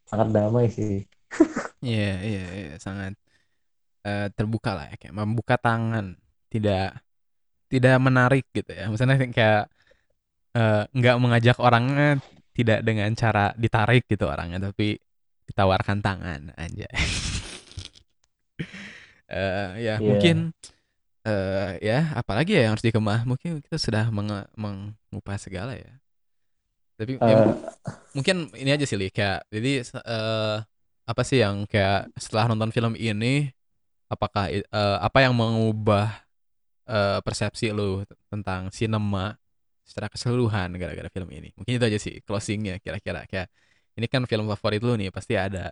Speaker 2: sangat damai sih
Speaker 1: iya yeah, iya yeah, yeah, sangat uh, terbuka lah ya kayak membuka tangan tidak tidak menarik gitu ya. Misalnya kayak uh, nggak mengajak orangnya tidak dengan cara ditarik gitu orangnya tapi ditawarkan tangan aja. Uh, ya yeah. mungkin uh, ya apalagi ya yang harus dikemah. Mungkin kita sudah meng mengupas segala ya. Tapi uh, ya, mungkin ini aja sih Li. Kayak jadi uh, apa sih yang kayak setelah nonton film ini apakah uh, apa yang mengubah uh, persepsi lu tentang sinema secara keseluruhan gara-gara film ini. Mungkin itu aja sih closingnya kira-kira. Kayak ini kan film favorit lu nih pasti ada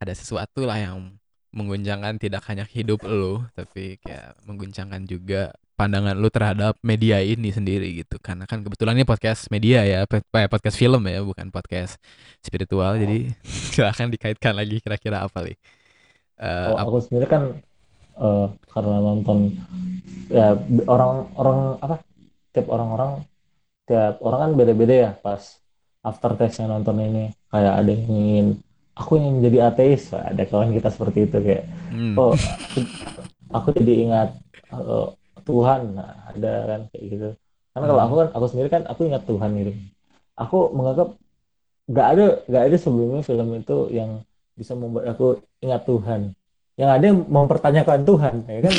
Speaker 1: ada sesuatu lah yang mengguncangkan tidak hanya hidup lo tapi kayak mengguncangkan juga pandangan lo terhadap media ini sendiri gitu. Karena kan kebetulan ini podcast media ya podcast film ya bukan podcast spiritual. Jadi silahkan dikaitkan lagi kira-kira apa nih.
Speaker 2: Uh, oh, aku sendiri kan uh, karena nonton ya orang-orang apa tiap orang-orang tiap orang kan beda-beda ya pas after testnya nonton ini. Kayak ada yang ingin aku ingin jadi ateis. Ada kawan kita seperti itu kayak hmm. oh aku jadi ingat uh, Tuhan. Nah, ada kan kayak gitu. Karena hmm. kalau aku kan aku sendiri kan aku ingat Tuhan gitu. Aku menganggap nggak ada nggak ada sebelumnya film itu yang bisa membuat aku ingat Tuhan yang ada mempertanyakan Tuhan ya kan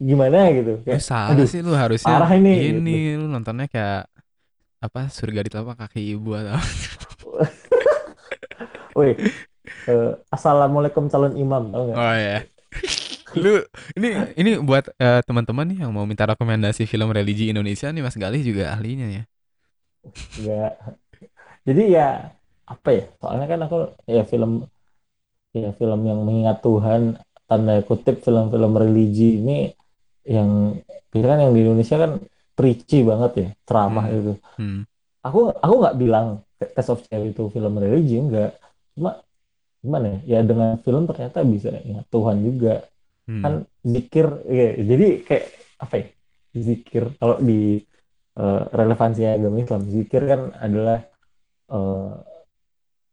Speaker 2: gimana gitu
Speaker 1: kayak, eh, salah sih lu harusnya parah ini ini gitu. lu nontonnya kayak apa surga di telapak kaki ibu atau
Speaker 2: Woi, uh, assalamualaikum calon imam tau gak?
Speaker 1: Oh ya. lu ini ini buat uh, teman-teman nih yang mau minta rekomendasi film religi Indonesia nih Mas Galih juga ahlinya ya.
Speaker 2: Ya. Jadi ya apa ya? Soalnya kan aku ya film ya film yang mengingat Tuhan tanda kutip film-film religi ini yang kan yang di Indonesia kan preachy banget ya, ceramah hmm. itu. Hmm. Aku aku nggak bilang Test of Cherry itu film religi enggak. Cuma gimana ya? Ya dengan film ternyata bisa ingat Tuhan juga hmm. kan zikir ya, jadi kayak apa ya zikir kalau di uh, relevansi agama Islam zikir kan adalah uh,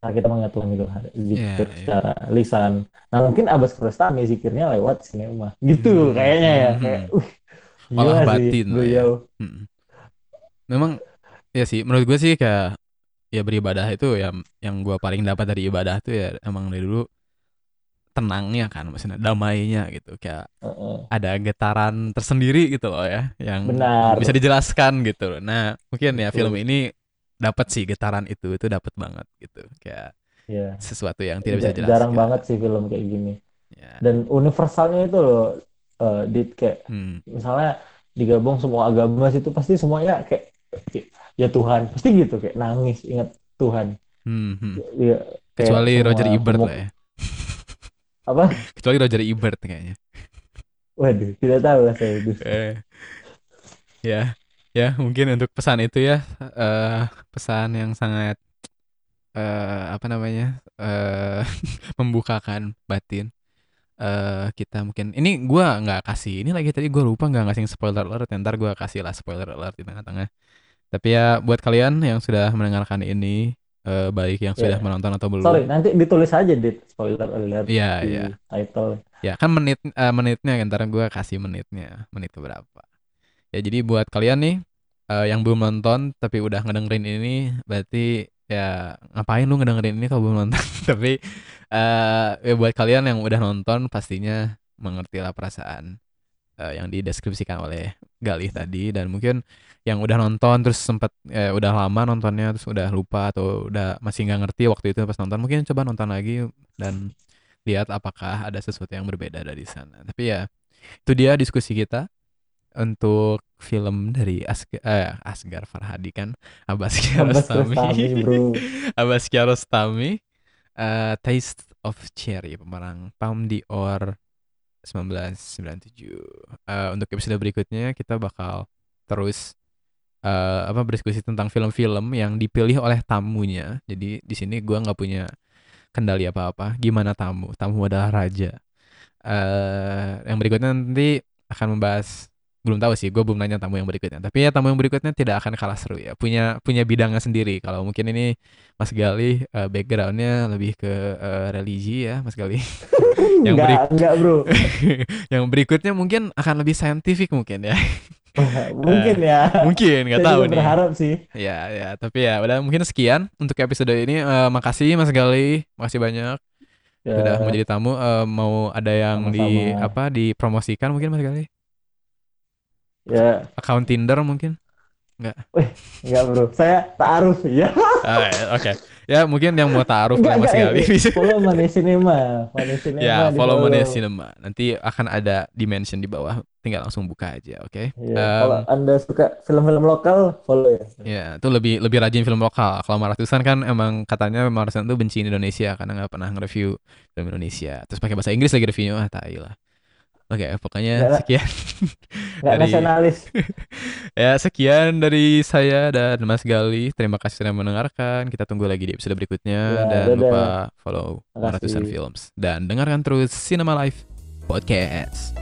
Speaker 2: kita mengingat Tuhan itu zikir yeah, secara yeah. lisan nah mungkin Abbas Kiarostami zikirnya lewat sinema gitu hmm. kayaknya ya hmm. kayak uh,
Speaker 1: malah batin sih, ya. Hmm. memang ya sih menurut gue sih kayak ya beribadah itu ya yang gue paling dapat dari ibadah tuh ya emang dari dulu tenangnya kan maksudnya damainya gitu kayak uh -uh. ada getaran tersendiri gitu loh ya yang Benar. bisa dijelaskan gitu nah mungkin ya film ini dapat sih getaran itu itu dapat banget gitu kayak yeah. sesuatu yang tidak bisa dijelaskan
Speaker 2: jarang banget sih film kayak gini yeah. dan universalnya itu loh uh, dit kayak hmm. misalnya digabung semua agama itu pasti semuanya kayak ya Tuhan pasti gitu kayak nangis ingat Tuhan
Speaker 1: hmm, hmm. Ya, kecuali Roger Ebert lah ya
Speaker 2: apa
Speaker 1: kecuali Roger Ebert kayaknya
Speaker 2: waduh tidak tahu lah saya itu
Speaker 1: eh, ya ya mungkin untuk pesan itu ya uh, pesan yang sangat uh, apa namanya uh, membukakan batin uh, kita mungkin ini gue nggak kasih ini lagi tadi gue lupa nggak ngasih spoiler alert ntar gue kasih lah spoiler alert di tengah-tengah tapi ya buat kalian yang sudah mendengarkan ini uh, baik yang sudah yeah. menonton atau belum.
Speaker 2: Sorry, nanti ditulis aja di spoiler alert
Speaker 1: Iya, di iya.
Speaker 2: title.
Speaker 1: Ya, kan menit uh, menitnya kan ntar gue kasih menitnya, menit berapa. Ya, jadi buat kalian nih uh, yang belum nonton tapi udah ngedengerin ini berarti ya ngapain lu ngedengerin ini kalau belum nonton. tapi uh, ya buat kalian yang udah nonton pastinya mengerti lah perasaan uh, yang dideskripsikan oleh Galih tadi. Dan mungkin yang udah nonton terus sempat eh, udah lama nontonnya terus udah lupa atau udah masih nggak ngerti waktu itu pas nonton mungkin coba nonton lagi dan lihat apakah ada sesuatu yang berbeda dari sana. Tapi ya itu dia diskusi kita untuk film dari Asgar, eh, Asgar Farhadi kan Abbas Kiarostami Abbas Kiarostami uh, Taste of Cherry pemenang Palm d'Or 1997 uh, untuk episode berikutnya kita bakal terus uh, apa berdiskusi tentang film-film yang dipilih oleh tamunya. Jadi di sini gua nggak punya kendali apa-apa. Gimana tamu? Tamu adalah raja. Uh, yang berikutnya nanti akan membahas belum tahu sih, gue belum nanya tamu yang berikutnya. Tapi ya tamu yang berikutnya tidak akan kalah seru ya. Punya punya bidangnya sendiri. Kalau mungkin ini Mas Gali uh, backgroundnya lebih ke uh, religi ya, Mas Gali.
Speaker 2: yang enggak, enggak bro.
Speaker 1: yang berikutnya mungkin akan lebih saintifik mungkin ya.
Speaker 2: mungkin ya.
Speaker 1: Mungkin nggak tahu nih.
Speaker 2: Berharap sih.
Speaker 1: Ya ya, tapi ya udah mungkin sekian untuk episode ini. Uh, makasih Mas Gali, makasih banyak. Ya. Sudah menjadi tamu. Uh, mau ada yang Sama-sama. di apa dipromosikan mungkin Mas Gali?
Speaker 2: Ya.
Speaker 1: Account Tinder mungkin? Enggak.
Speaker 2: Wih, enggak bro. Saya taaruf ya.
Speaker 1: Ah, ya, Oke. Okay. Ya mungkin yang mau taruh sama sekali
Speaker 2: bisa. Follow Money Cinema. Money Cinema.
Speaker 1: Ya, follow Money Cinema. Nanti akan ada dimension di bawah. Tinggal langsung buka aja, oke? Okay?
Speaker 2: Ya, um, kalau Anda suka film-film lokal, follow ya.
Speaker 1: Ya, itu lebih lebih rajin film lokal. Kalau Maratusan kan emang katanya Maratusan tuh benci Indonesia karena nggak pernah nge-review film Indonesia. Terus pakai bahasa Inggris lagi reviewnya, ah tai lah. Oke, okay, pokoknya gak, sekian.
Speaker 2: Gak dari, nasionalis.
Speaker 1: ya, sekian dari saya dan Mas Gali. Terima kasih sudah mendengarkan. Kita tunggu lagi di episode berikutnya. Ya, dan dadah. lupa follow Ratusan Films. Dan dengarkan terus Cinema Life Podcast.